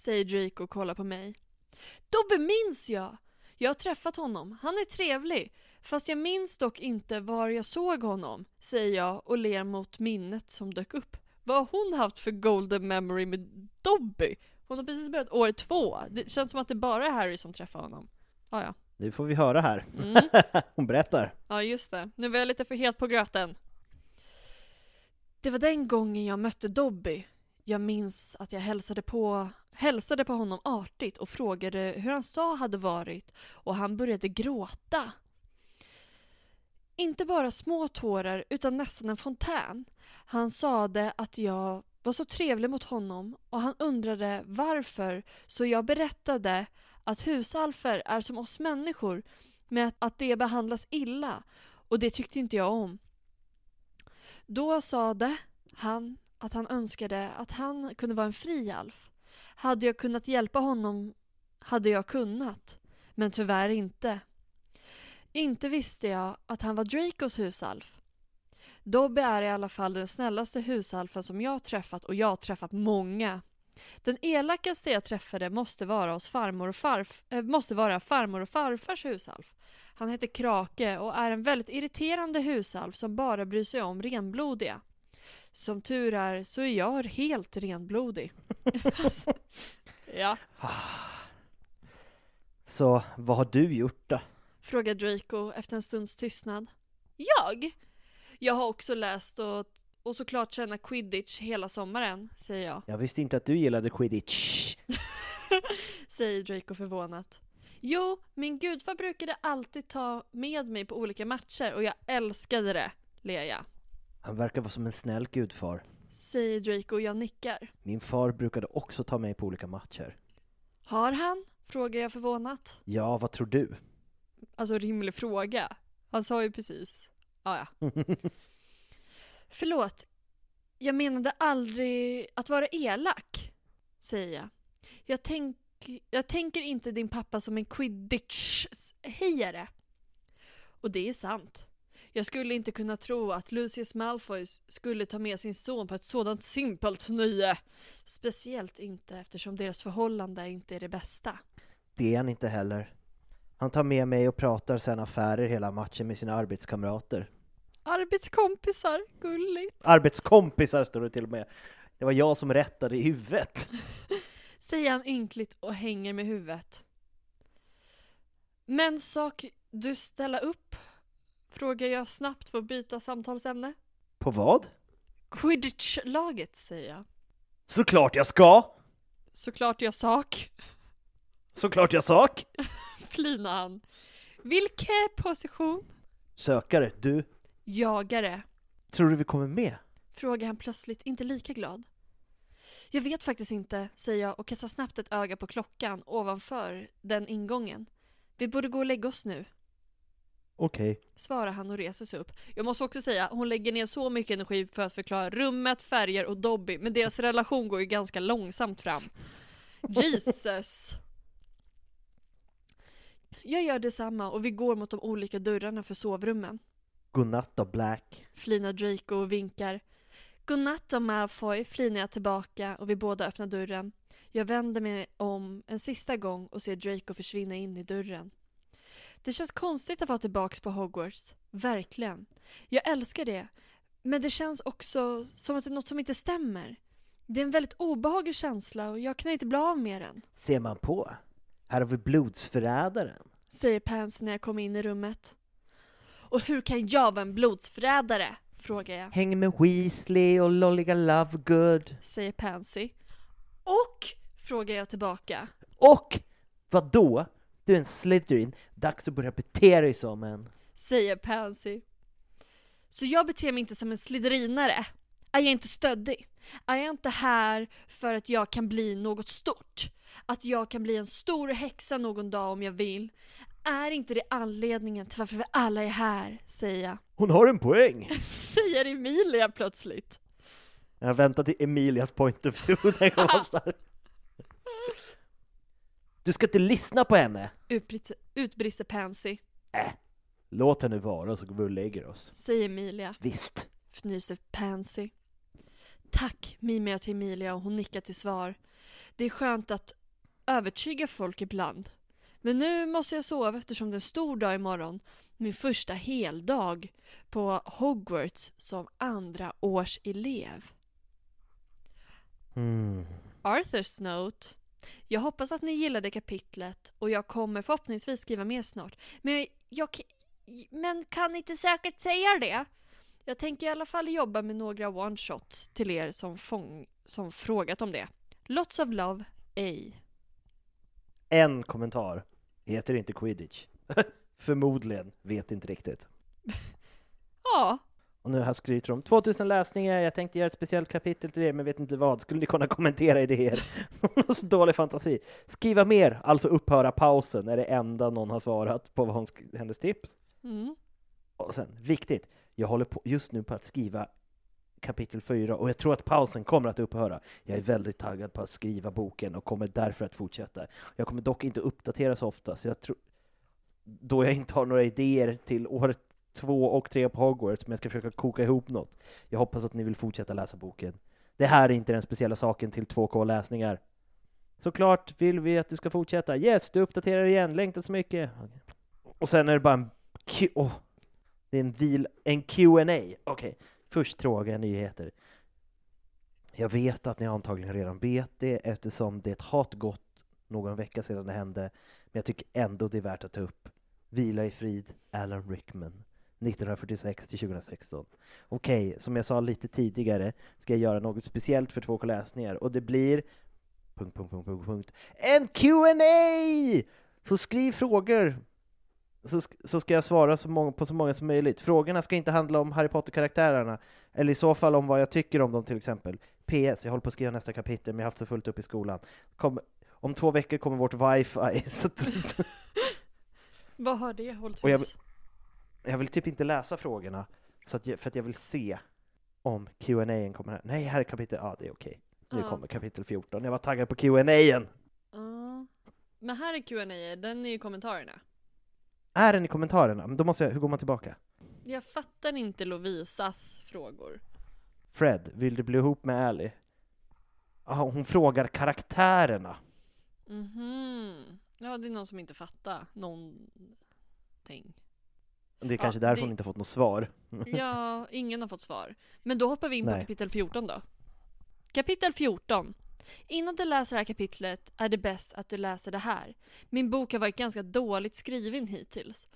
säger Draco och kollar på mig. Dobbe minns jag! Jag har träffat honom, han är trevlig. Fast jag minns dock inte var jag såg honom, säger jag och ler mot minnet som dök upp. Vad har hon haft för golden memory med Dobby? Hon har precis börjat år två. Det känns som att det bara är Harry som träffar honom. Ah, ja. Nu får vi höra här. Mm. Hon berättar. Ja, just det. Nu var jag lite för het på gröten. Det var den gången jag mötte Dobby. Jag minns att jag hälsade på, hälsade på honom artigt och frågade hur hans dag hade varit och han började gråta. Inte bara små tårar utan nästan en fontän. Han sade att jag var så trevlig mot honom och han undrade varför så jag berättade att husalfer är som oss människor med att, de det behandlas illa och det tyckte inte jag om. Då sade han att han önskade att han kunde vara en fri alf. Hade jag kunnat hjälpa honom hade jag kunnat, men tyvärr inte. Inte visste jag att han var Dracos husalf. Dobby är i alla fall den snällaste husalfen som jag träffat och jag har träffat många. Den elakaste jag träffade måste vara hos farmor och farf äh, måste vara farmor och farfars husalf. Han heter Krake och är en väldigt irriterande husalf som bara bryr sig om renblodiga. Som tur är så är jag helt renblodig. Alltså, ja, Så vad har du gjort då? frågar Draco efter en stunds tystnad. Jag? Jag har också läst och, och såklart tränat quidditch hela sommaren, säger jag. Jag visste inte att du gillade quidditch. säger Draco förvånat. Jo, min gudfar brukade alltid ta med mig på olika matcher och jag älskade det, ler jag. Han verkar vara som en snäll gudfar. Säger Draco och jag nickar. Min far brukade också ta mig på olika matcher. Har han? Frågar jag förvånat. Ja, vad tror du? Alltså rimlig fråga. Han sa ju precis. Ah, ja. Förlåt. Jag menade aldrig att vara elak, säger jag. Jag, tänk, jag tänker inte din pappa som en quidditch-hejare. Och det är sant. Jag skulle inte kunna tro att Lucius Malfoy skulle ta med sin son på ett sådant simpelt nöje. Speciellt inte eftersom deras förhållande inte är det bästa. Det är han inte heller. Han tar med mig och pratar sen affärer hela matchen med sina arbetskamrater. Arbetskompisar, gulligt. Arbetskompisar står det till och med. Det var jag som rättade i huvudet. Säger han ynkligt och hänger med huvudet. Men sak du ställa upp? Frågar jag snabbt för att byta samtalsämne. På vad? Quidditch-laget, säger jag. Såklart jag ska! Såklart jag sak. Såklart jag sak! Flinar han. Vilken position? Sökare, du. Jagare. Tror du vi kommer med? Frågar han plötsligt, inte lika glad. Jag vet faktiskt inte, säger jag och kastar snabbt ett öga på klockan ovanför den ingången. Vi borde gå och lägga oss nu, Okej. svarar han och reser sig upp. Jag måste också säga, hon lägger ner så mycket energi för att förklara rummet, färger och Dobby, men deras relation går ju ganska långsamt fram. Jesus! Jag gör detsamma och vi går mot de olika dörrarna för sovrummen. Godnatt då, Black. Flinar Draco och vinkar. Godnatt då Malfoy, flinar jag tillbaka och vi båda öppnar dörren. Jag vänder mig om en sista gång och ser Draco försvinna in i dörren. Det känns konstigt att vara tillbaks på Hogwarts. Verkligen. Jag älskar det. Men det känns också som att det är något som inte stämmer. Det är en väldigt obehaglig känsla och jag kan inte bli av med den. Ser man på? Här har vi blodsförrädaren. Säger Pansy när jag kommer in i rummet. Och hur kan jag vara en blodsförrädare? Frågar jag. Hänger med Weasley och lolliga Lovegood. Säger Pansy. Och? Frågar jag tillbaka. Och vad då? Du är en Slytherin. Dags att börja bete dig som en. Säger Pansy. Så jag beter mig inte som en sliderinare? Är jag inte stöddig? Är jag inte här för att jag kan bli något stort? Att jag kan bli en stor häxa någon dag om jag vill? Är inte det anledningen till varför vi alla är här? Säger jag. Hon har en poäng. Säger Emilia plötsligt. Jag väntar till Emilias point of view när jag Du ska inte lyssna på henne. Utbrister, utbrister Pansy. Äh, låt henne vara så går vi och lägger oss. Säger Emilia. Visst. fnyser Pansy. Tack, mimar jag till Emilia och hon nickar till svar. Det är skönt att övertyga folk ibland. Men nu måste jag sova eftersom det är en stor dag imorgon. Min första heldag på Hogwarts som andra års elev. Mm. Arthurs note. Jag hoppas att ni gillade kapitlet och jag kommer förhoppningsvis skriva mer snart. Men jag, jag men kan inte säkert säga det. Jag tänker i alla fall jobba med några one-shots till er som, fång, som frågat om det. Lots of love, A. En kommentar. Heter inte quidditch. Förmodligen. Vet inte riktigt. Ja, Och nu här skryter de 2000 läsningar, jag tänkte göra ett speciellt kapitel till det, men vet inte vad. Skulle ni kunna kommentera idéer? Har så dålig fantasi. Skriva mer, alltså upphöra pausen, är det enda någon har svarat på vad hon hennes tips. mm. Och sen, viktigt, jag håller på, just nu på att skriva kapitel 4 och jag tror att pausen kommer att upphöra. Jag är väldigt taggad på att skriva boken och kommer därför att fortsätta. Jag kommer dock inte uppdatera så ofta, så jag tror då jag inte har några idéer till år två och tre på Hogwarts, men jag ska försöka koka ihop något. Jag hoppas att ni vill fortsätta läsa boken. Det här är inte den speciella saken till 2K-läsningar. Såklart vill vi att du ska fortsätta. Yes, du uppdaterar igen, längtar så mycket. Och sen är det bara en Q... åh, det är en, deal, en Q&A. Okej, först tråkiga nyheter. Jag vet att ni antagligen redan vet det eftersom det har gått någon vecka sedan det hände, men jag tycker ändå det är värt att ta upp. Vila i frid, Alan Rickman. 1946 till 2016. Okej, som jag sa lite tidigare ska jag göra något speciellt för 2K läsningar och det blir... Punkt, punkt, punkt, punkt, punkt. En Q&A! Så skriv frågor så, så ska jag svara så många, på så många som möjligt. Frågorna ska inte handla om Harry Potter-karaktärerna, eller i så fall om vad jag tycker om dem till exempel. PS, jag håller på att skriva nästa kapitel, men jag har haft så fullt upp i skolan. Kom, om två veckor kommer vårt wifi, så Vad har det hållit hus? Jag vill typ inte läsa frågorna, så att jag, för att jag vill se om Q&A kommer här. Nej, här är kapitel, ja det är okej. Nu Ja. kommer kapitel 14, jag var taggad på Q&A-en! Ja. Men här är Q&A, den är ju kommentarerna. Är den i kommentarerna? Men då måste jag, hur går man tillbaka? Jag fattar inte Lovisas frågor. Fred, vill du bli ihop med Ally? Ah, hon frågar karaktärerna. Mhm. Ja, det är någon som inte fattar någonting. Det är kanske Ja, därför det- hon inte har fått något svar. Ja, ingen har fått svar. Men då hoppar vi in på Nej. kapitel 14 då. Kapitel 14. Innan du läser det här kapitlet är det bäst att du läser det här. Min bok har varit ganska dåligt skriven hittills.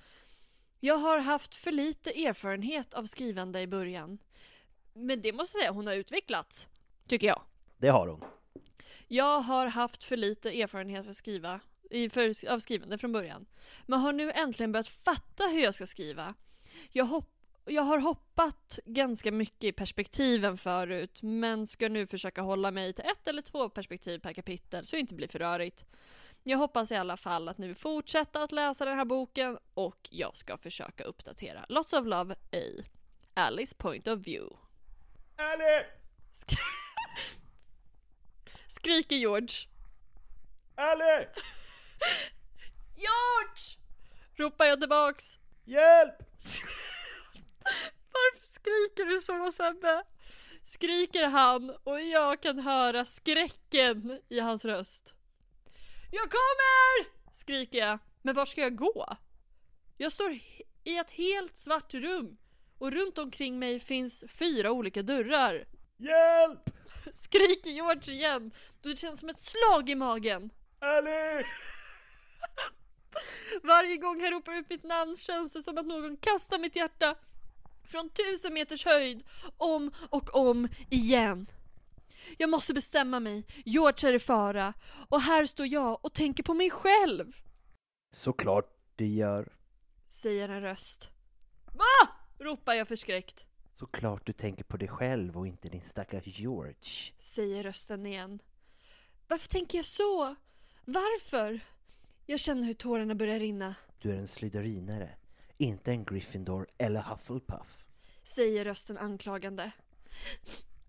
Jag har haft för lite erfarenhet av skrivande i början. Men det måste jag säga, hon har utvecklats. Tycker jag. Det har hon. Jag har haft för lite erfarenhet att skriva, i- för, av skrivande från början. Men har nu äntligen börjat fatta hur jag ska skriva. Jag, hopp, jag har hoppat ganska mycket i perspektiven förut, men ska nu försöka hålla mig till ett eller två perspektiv per kapitel så det inte blir för rörigt. Jag hoppas i alla fall att ni vill fortsätta att läsa den här boken och jag ska försöka uppdatera. Lots of love, A. Alice point of view. Ally! Sk- Skriker George. Ally! George! Ropar jag tillbaks. Hjälp! Varför skriker du så Sebbe? Skriker han och jag kan höra skräcken i hans röst. Jag kommer! Skriker jag. Men var ska jag gå? Jag står i ett helt svart rum och runt omkring mig finns fyra olika dörrar. Hjälp! Skriker George igen. Det känns som ett slag i magen. Ally! Varje gång jag ropar ut mitt namn känns det som att någon kastar mitt hjärta från tusen meters höjd om och om igen. Jag måste bestämma mig. George är i fara och här står jag och tänker på mig själv, Såklart det gör. säger en röst. Va? ropar jag förskräckt, Såklart du tänker på dig själv och inte din stackars George. säger rösten igen. Varför tänker jag så? Varför? Jag känner hur tårarna börjar rinna, Du är en slytherinare, inte en Gryffindor eller Hufflepuff. säger rösten anklagande.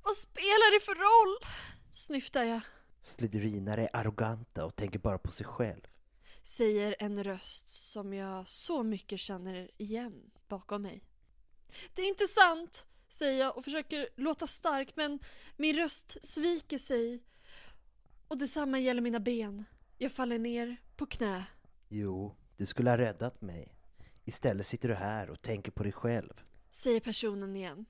Vad spelar det för roll? snyftar jag. Slytherinare är arroganta och tänker bara på sig själv. säger en röst som jag så mycket känner igen bakom mig. Det är inte sant, säger jag och försöker låta stark men min röst sviker sig. Och detsamma gäller mina ben. Jag faller ner på knä. Jo, du skulle ha räddat mig. Istället sitter du här och tänker på dig själv. Säger personen igen.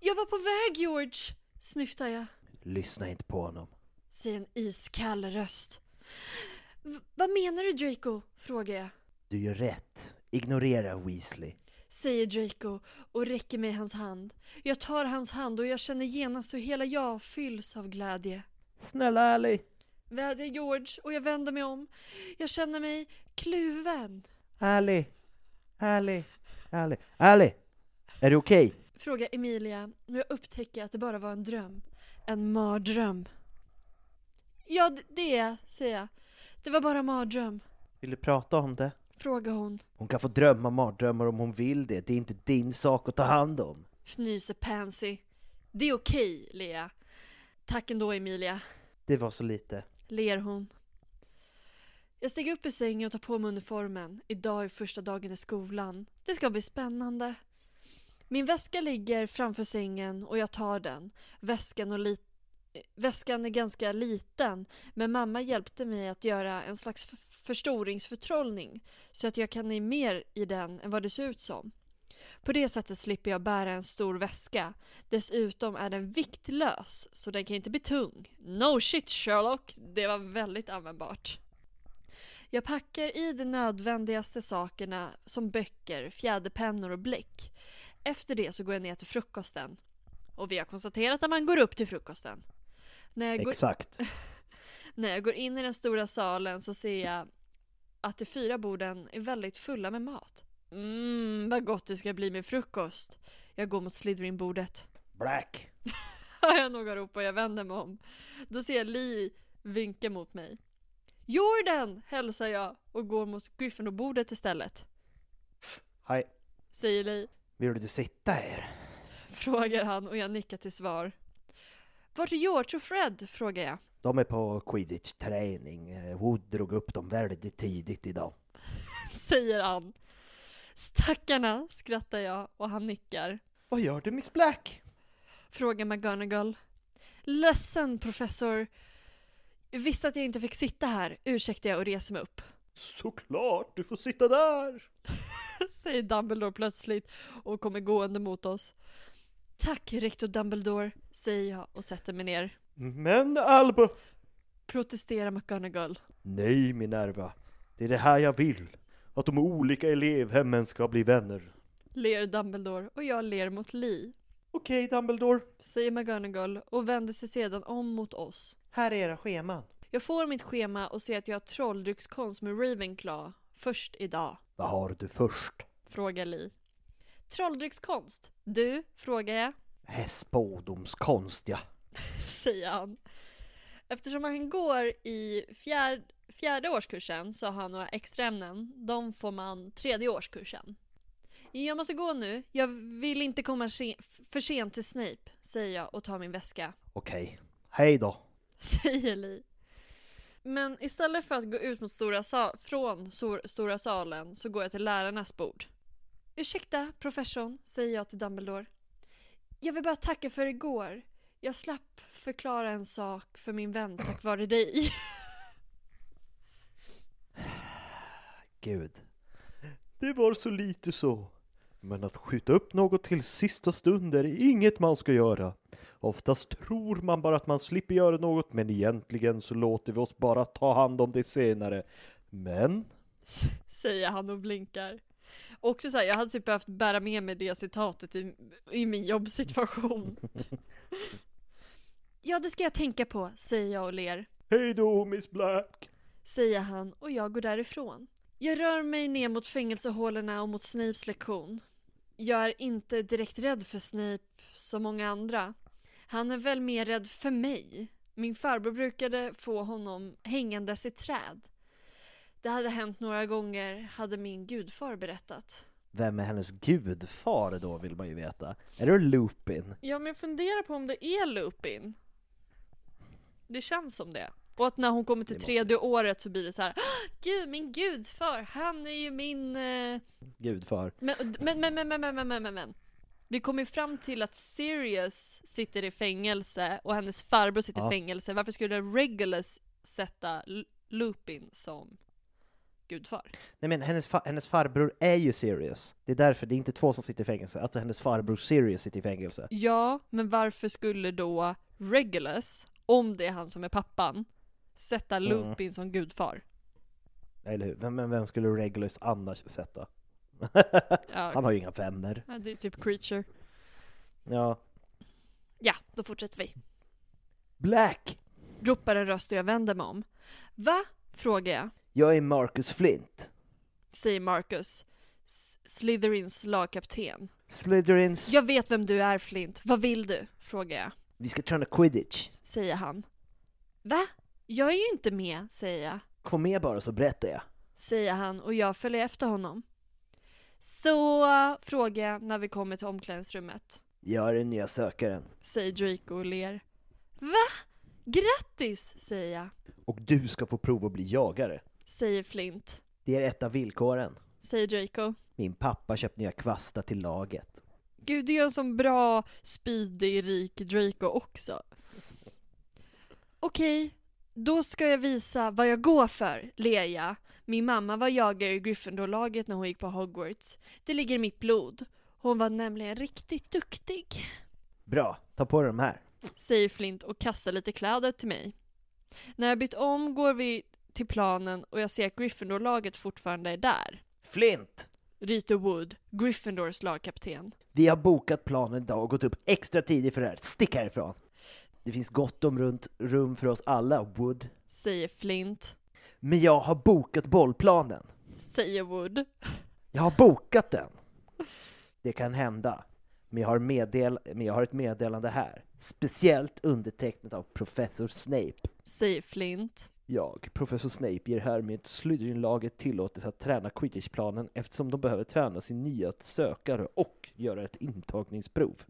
Jag var på väg George, snyftar jag. Lyssna inte på honom. säger en iskall röst. "V- vad menar du Draco? frågar jag. Du gör rätt. Ignorera Weasley. Säger Draco och räcker mig hans hand. Jag tar hans hand och jag känner genast hur hela jag fylls av glädje. Snälla Ally. Vädjar George och jag vänder mig om. Jag känner mig kluven. Ally. Ally. Ally. Ally. Är du okej? Frågar Emilia och jag upptäcker att det bara var en dröm. En mardröm. Ja, det är säger jag. Det var bara en mardröm. Vill du prata om det? Frågar hon. Hon kan få drömma mardrömmar om hon vill det. Det är inte din sak att ta hand om. Fnyser Pansy. Det är okej, ler jag. Tack ändå Emilia. Det var så lite ler hon. Jag stiger upp ur sängen och tar på mig uniformen. Idag är första dagen i skolan. Det ska bli spännande. Min väska ligger framför sängen och jag tar den. Väskan, och li- Väskan är ganska liten men mamma hjälpte mig att göra en slags f- förstoringsförtrollning så att jag kan i mer i den än vad det ser ut som. På det sättet slipper jag bära en stor väska. Dessutom är den viktlös, så den kan inte bli tung. No shit Sherlock, det var väldigt användbart. Jag packar i de nödvändigaste sakerna som böcker, fjäderpennor och bläck. Efter det så går jag ner till frukosten. Och vi har konstaterat att man går upp till frukosten. När jag går, Exakt. när jag går in i den stora salen så ser jag att de fyra borden är väldigt fulla med mat. Mmm, vad gott det ska bli med frukost. Jag går mot Slytherin-bordet. Black. Hör jag någon ropa och jag vänder mig om. Då ser jag Lee vinka mot mig. Jordan! hälsar jag och går mot Gryffindor-bordet istället. Hej. Säger Lee. Vill du sitta här? Frågar han och jag nickar till svar. Vart är George och Fred? Frågar jag. De är på quidditch-träning. Eh, Wood drog upp dem väldigt tidigt idag. Säger han. Stackarna, skrattar jag och han nickar. Vad gör du Miss Black? Frågar McGonagall. Ledsen professor. Visste att jag inte fick sitta här. Ursäktar jag och reser mig upp. Såklart, du får sitta där! Säger Dumbledore plötsligt och kommer gående mot oss. Tack rektor Dumbledore, säger jag och sätter mig ner. Men Alba! Protesterar McGonagall. Nej Minerva, det är det här jag vill. Att de olika elevhemmen ska bli vänner. Ler Dumbledore och jag ler mot Lee. Okej Dumbledore, Säger McGonagall och vänder sig sedan om mot oss. här är era scheman. Jag får mitt schema och ser att jag har trolldryckskonst med Ravenclaw först idag. Vad har du först? Frågar Lee. Trolldryckskonst? Du? Frågar jag. Hästspådomskonst ja. Säger han. Eftersom han går i fjär, fjärde årskursen så har han några extra ämnen. De får man tredje årskursen. Jag måste gå nu. Jag vill inte komma se- för sent till Snape, säger jag och tar min väska. Okej, hej då. Säger Lee. Men istället för att gå ut mot stora sa- från sor- stora salen så går jag till lärarnas bord. Ursäkta, professorn, säger jag till Dumbledore. Jag vill bara tacka för igår. Jag slapp förklara en sak för min vän tack vare dig. Gud. Det var så lite så. Men att skjuta upp något till sista stund är inget man ska göra. Oftast tror man bara att man slipper göra något, men egentligen så låter vi oss bara ta hand om det senare. Men, säger han och blinkar. Också så här, jag hade typ behövt bära med mig det citatet i, i min jobbsituation. ja, det ska jag tänka på, säger jag och ler. hej då Miss Black! säger han och jag går därifrån. Jag rör mig ner mot fängelsehålorna och mot Snapes lektion. Jag är inte direkt rädd för Snape som många andra. Han är väl mer rädd för mig. Min farbror brukade få honom hängandes i träd. Det hade hänt några gånger, hade min gudfar berättat. Vem är hennes gudfar då vill man ju veta. Är det Lupin? Ja, men jag funderar på om det är Lupin. Det känns som det. Och att när hon kommer till tredje året så blir det så här. "Ah, Gud, min gudfar, han är ju min... Eh... Gudfar. Men, men, men, men, men, men, men, men, men. Vi kom ju fram till att Sirius sitter i fängelse och hennes farbror sitter Ja. i fängelse. Varför skulle Regulus sätta Lupin som gudfar? Nej men hennes, fa- hennes farbror är ju Sirius. Det är därför, det är inte två som sitter i fängelse. Alltså hennes farbror Sirius sitter i fängelse. Ja, men varför skulle då Regulus om det är han som är pappan, sätta Mm. Lupin som gudfar. Eller hur? Vem, men vem skulle Regulus annars sätta? Ja. Han har ju inga vänner. Ja, det är typ creature. Ja. Ja, då fortsätter vi. Black! Ropar en röst och jag vänder mig om. Va? Frågar jag. Jag är Marcus Flint. Säger Marcus. S- Slytherins lagkapten. Slytherins... Jag vet vem du är Flint. Vad vill du? Frågar jag. Vi ska träna quidditch. Säger han. Va? Jag är ju inte med, säger jag. Kom med bara så berättar jag. Säger han och jag följer efter honom. Så frågar jag när vi kommer till omklädningsrummet. Jag är den nya sökaren. Säger Draco och ler. Va? Grattis! Säger jag. Och du ska få prova att bli jagare. Säger Flint. Det är ett av villkoren. Säger Draco. Min pappa köpt nya kvastar till laget. Gud, du är en sån bra, speedig, rik Draco också. Okej, då ska jag visa vad jag går för, ler jag. Min mamma var jagare i Gryffindor-laget när hon gick på Hogwarts. Det ligger i mitt blod. Hon var nämligen riktigt duktig. Bra, ta på dig de här. Säger Flint och kastar lite kläder till mig. När jag bytt om går vi till planen och jag ser att Gryffindor-laget fortfarande är där. Flint! Ryter Wood, Gryffindors lagkapten. Vi har bokat planen idag och gått upp extra tidigt för det här. Stick härifrån! Det finns gott om runt rum för oss alla, Wood. Säger Flint. Men jag har bokat bollplanen. Säger Wood. Jag har bokat den! Det kan hända. Men jag har, meddel men jag har ett meddelande här. Speciellt undertecknat av professor Snape. Säger Flint. Jag, professor Snape, ger härmed Slytherin-laget tillåtelse att träna quidditch-planen eftersom de behöver träna sin nya sökare och göra ett intagningsprov.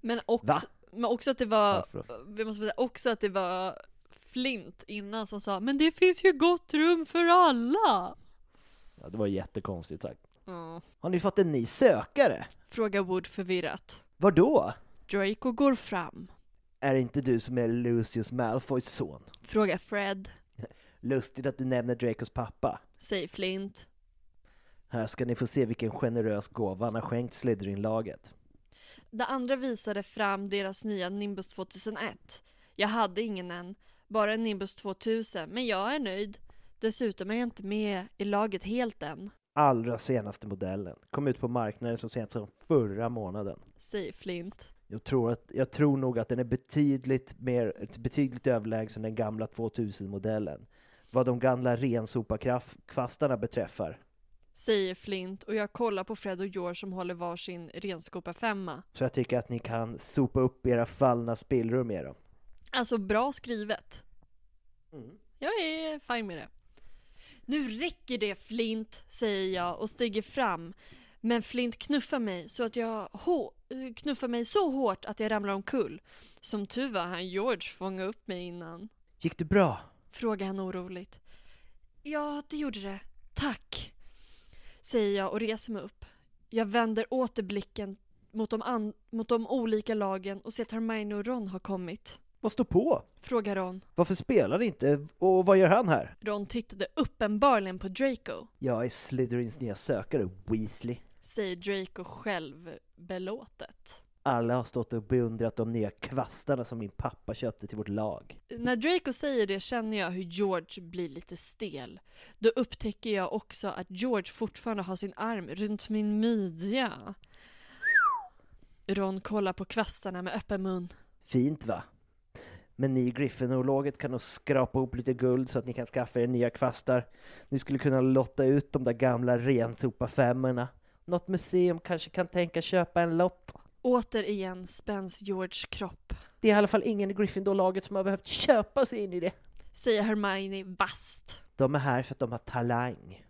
Men Va? Men också att det var, vi måste säga också att det var Flint innan som sa Men det finns ju gott rum för alla! Ja, det var jättekonstigt sagt. Ja. Har ni fått en ny sökare? Frågar Wood förvirrat. Var då? Draco går fram. Är det inte du som är Lucius Malfoys son? Frågar Fred. Lustigt att du nämner Dracos pappa. Säger Flint. Här ska ni få se vilken generös gåva han har skänkt Slytherin-laget. Det andra visade fram deras nya Nimbus 2001. Jag hade ingen än, bara en Nimbus 2000, men jag är nöjd. Dessutom är jag inte med i laget helt än, Allra senaste modellen. Kom ut på marknaden så sent som förra månaden. säger Flint. Jag tror, att, jag tror nog att den är betydligt, mer, betydligt överlägsen den gamla 2000-modellen. Vad de gamla rensoparkvastarna beträffar. Säger Flint och jag kollar på Fred och George som håller varsin renskopa femma. Så jag tycker att ni kan sopa upp era fallna spillror med dem. Alltså bra skrivet. Mm. Jag är fine med det. Nu räcker det Flint, säger jag och stiger fram. Men Flint knuffar mig så att jag knuffar mig så hårt att jag ramlar omkull. Som tur var han George fånga upp mig innan. Gick det bra? Frågar han oroligt. Ja, det gjorde det. Tack. Säger jag och reser mig upp. Jag vänder åter blicken mot de, mot de olika lagen och ser att Hermione och Ron har kommit. Vad står på? Frågar Ron. Varför spelar inte? Och vad gör han här? Ron tittade uppenbarligen på Draco. Jag är Slytherins nya sökare, Weasley. Säger Draco själv belåtet. Alla har stått och beundrat de nya kvastarna som min pappa köpte till vårt lag. När Draco säger det känner jag hur George blir lite stel. Då upptäcker jag också att George fortfarande har sin arm runt min midja. Ron kollar på kvastarna med öppen mun. Fint va? Men ni i Gryffindor-laget kan nog skrapa ihop lite guld så att ni kan skaffa er nya kvastar. Ni skulle kunna lotta ut de där gamla rensopa femmorna. Något museum kanske kan tänka köpa en lott. Återigen spänns Georges kropp. Det är i alla fall ingen i Gryffindor-laget som har behövt köpa sig in i det. Säger Hermione vasst. De är här för att de har talang.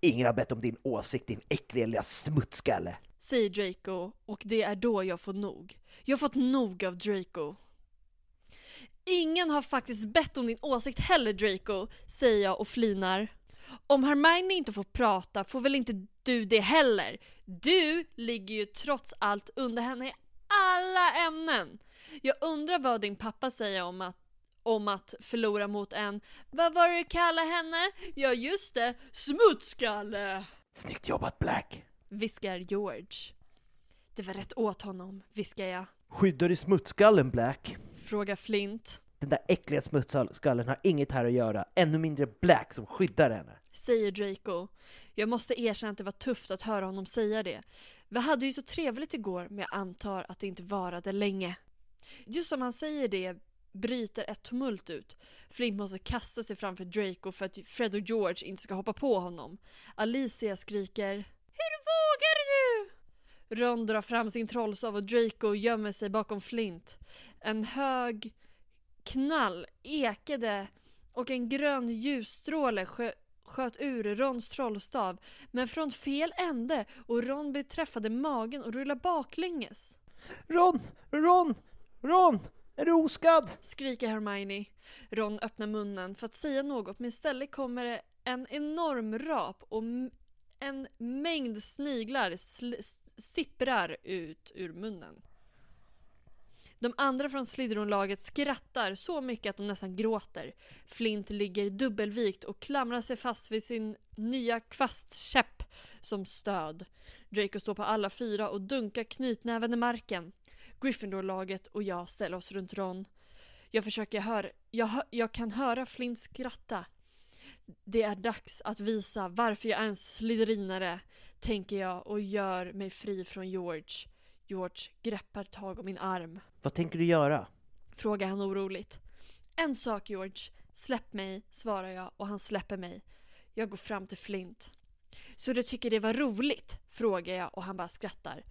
Ingen har bett om din åsikt, din äckliga lilla smutskalle. Säger Draco och det är då jag får nog. Jag har fått nog av Draco. Ingen har faktiskt bett om din åsikt heller Draco, säger jag och flinar. Om Hermione inte får prata får väl inte du det heller? Du ligger ju trots allt under henne i alla ämnen. Jag undrar vad din pappa säger om att, om att förlora mot en, vad var det du kallade henne? Ja just det, smutskalle! Snyggt jobbat Black! Viskar George. Det var rätt åt honom, viskar jag. Skyddar du smutskallen Black? Frågar Flint. Den där äckliga smutskallen har inget här att göra, ännu mindre Black som skyddar henne. Säger Draco. Jag måste erkänna att det var tufft att höra honom säga det. Vi hade ju så trevligt igår, men jag antar att det inte varade länge. Just som han säger det bryter ett tumult ut. Flint måste kasta sig framför Draco för att Fred och George inte ska hoppa på honom. Alicia skriker Hur vågar du? Ron drar fram sin trollstav och Draco gömmer sig bakom Flint. En hög knall ekade och en grön ljusstråle sköt ur Rons trollstav men från fel ände och Ron beträffade magen och rullade baklänges. Ron! Ron! Ron! Är du oskadd? Skriker Hermione. Ron öppnar munnen för att säga något men istället kommer det en enorm rap och en mängd sniglar sipprar ut ur munnen. De andra från Slytherin-laget skrattar så mycket att de nästan gråter. Flint ligger dubbelvikt och klamrar sig fast vid sin nya kvastkäpp som stöd. Draco står på alla fyra och dunkar knytnäven i marken. Gryffindor-laget och jag ställer oss runt Ron. Jag försöker höra, jag, jag kan höra Flint skratta. Det är dags att visa varför jag är en slytherinare, tänker jag och gör mig fri från George. George greppar tag om min arm. Vad tänker du göra? Frågar han oroligt. En sak George, släpp mig, svarar jag och han släpper mig. Jag går fram till Flint. Så du tycker det var roligt? Frågar jag och han bara skrattar.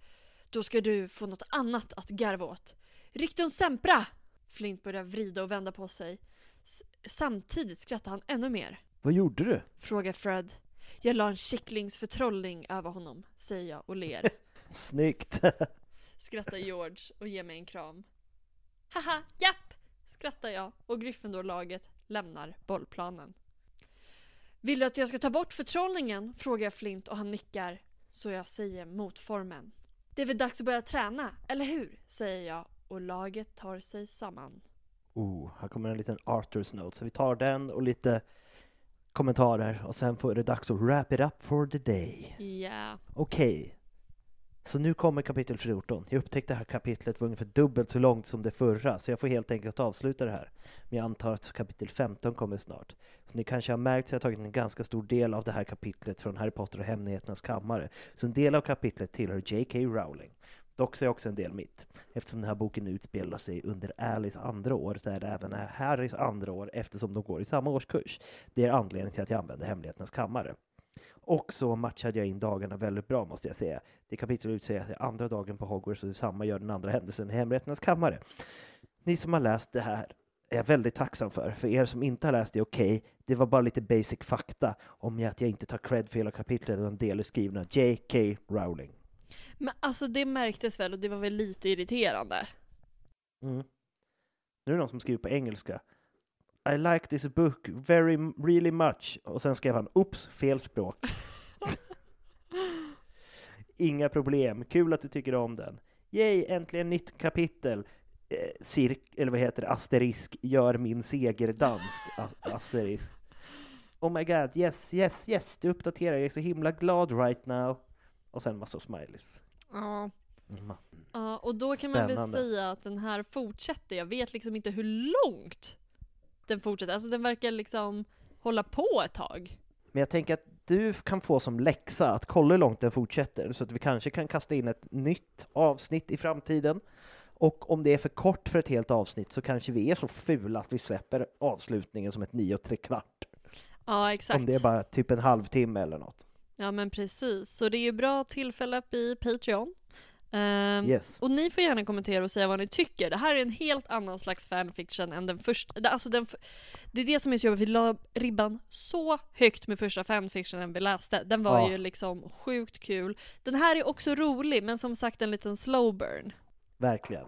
Då ska du få något annat att garva åt. Riktum sempra! Flint börjar vrida och vända på sig. S samtidigt skrattar han ännu mer. Vad gjorde du? Frågar Fred. Jag la en kycklingsförtrollning över honom, säger jag och ler. Snyggt! skrattar George och ger mig en kram. Haha, japp! skrattar jag och Gryffindor-laget lämnar bollplanen. Vill du att jag ska ta bort förtrollningen? frågar jag Flint och han nickar. Så jag säger motformen. Det är väl dags att börja träna, eller hur? säger jag och laget tar sig samman. Oh, här kommer en liten Arthurs note, så vi tar den och lite kommentarer och sen får det dags att wrap it up for the day. Ja. Yeah. Okej, okay. Så nu kommer kapitel 14. Jag upptäckte det här kapitlet var ungefär dubbelt så långt som det förra, så jag får helt enkelt avsluta det här. Men jag antar att kapitel 15 kommer snart. Så ni kanske har märkt att jag har tagit en ganska stor del av det här kapitlet från Harry Potter och Hemligheternas kammare. Så en del av kapitlet tillhör J.K. Rowling. Dock så är också en del mitt, eftersom den här boken utspelar sig under Alice andra år, där det även är Harrys andra år, eftersom de går i samma årskurs. Det är anledningen till att jag använder Hemligheternas kammare. Och så matchade jag in dagarna väldigt bra måste jag säga. Det kapitlet utsäger att andra dagen på Hogwarts och detsamma gör den andra händelsen i Hemligheternas kammare. Ni som har läst det här är jag väldigt tacksam för. För er som inte har läst det, okej, okay, det var bara lite basic fakta om att jag inte tar cred för hela kapitlet och en del är skrivna J.K. Rowling. Men alltså det märktes väl och det var väl lite irriterande? Mm. Nu är det någon som skriver på engelska. I like this book very, really much. Och sen skrev han, oops, fel språk. Inga problem, kul att du tycker om den. Yay, äntligen nytt kapitel. Eh, cirk, eller vad heter det, asterisk, gör min segerdansk. asterisk. Oh my god, yes, yes, yes, du uppdaterar, jag är så himla glad right now. Och sen massa smileys. Ja. Mm. Ja, och då kan Spännande. man väl säga att den här fortsätter. Jag vet liksom inte hur långt den fortsätter. Alltså den verkar liksom hålla på ett tag. Men jag tänker att du kan få som läxa att kolla hur långt den fortsätter, så att vi kanske kan kasta in ett nytt avsnitt i framtiden. Och om det är för kort för ett helt avsnitt så kanske vi är så fula att vi släpper avslutningen som ett nio och tre kvart. Ja, exakt. Om det är bara typ en halvtimme eller något. Ja, men precis. Så det är ju bra tillfälle att bli Patreon. Um, yes. Och ni får gärna kommentera och säga vad ni tycker. Det här är en helt annan slags fanfiction än den första. Alltså den, det är det som är så jobbigt, vi la ribban så högt med första fanfictionen vi läste. Den var ja. ju liksom sjukt kul. Den här är också rolig, men som sagt en liten slow burn. Verkligen.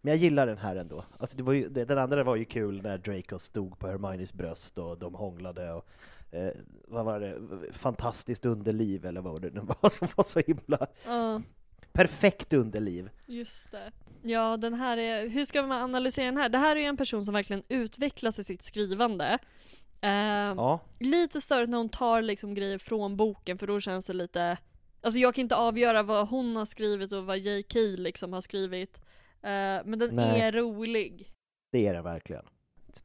Men jag gillar den här ändå. Alltså det var ju, den andra var ju kul när Draco stod på Hermiones bröst och de hånglade och eh, vad var det, fantastiskt underliv eller vad det nu var som var så himla uh perfekt underliv. Just det. Ja, den här är, hur ska man analysera den här? Det här är ju en person som verkligen utvecklas i sitt skrivande. Eh, ja. Lite störigt när hon tar liksom grejer från boken för då känns det lite, alltså jag kan inte avgöra vad hon har skrivit och vad J.K. liksom har skrivit. Eh, men den Nej. är rolig. Det är den verkligen.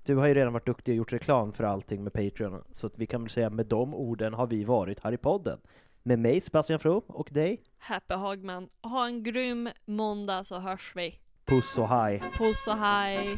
Du har ju redan varit duktig och gjort reklam för allting med Patreon, så att vi kan väl säga med de orden har vi varit här i podden. Med mig Sebastian From och dig, Happy Hagman. Ha en grym måndag så hörs vi. puss och hej! Puss och hej.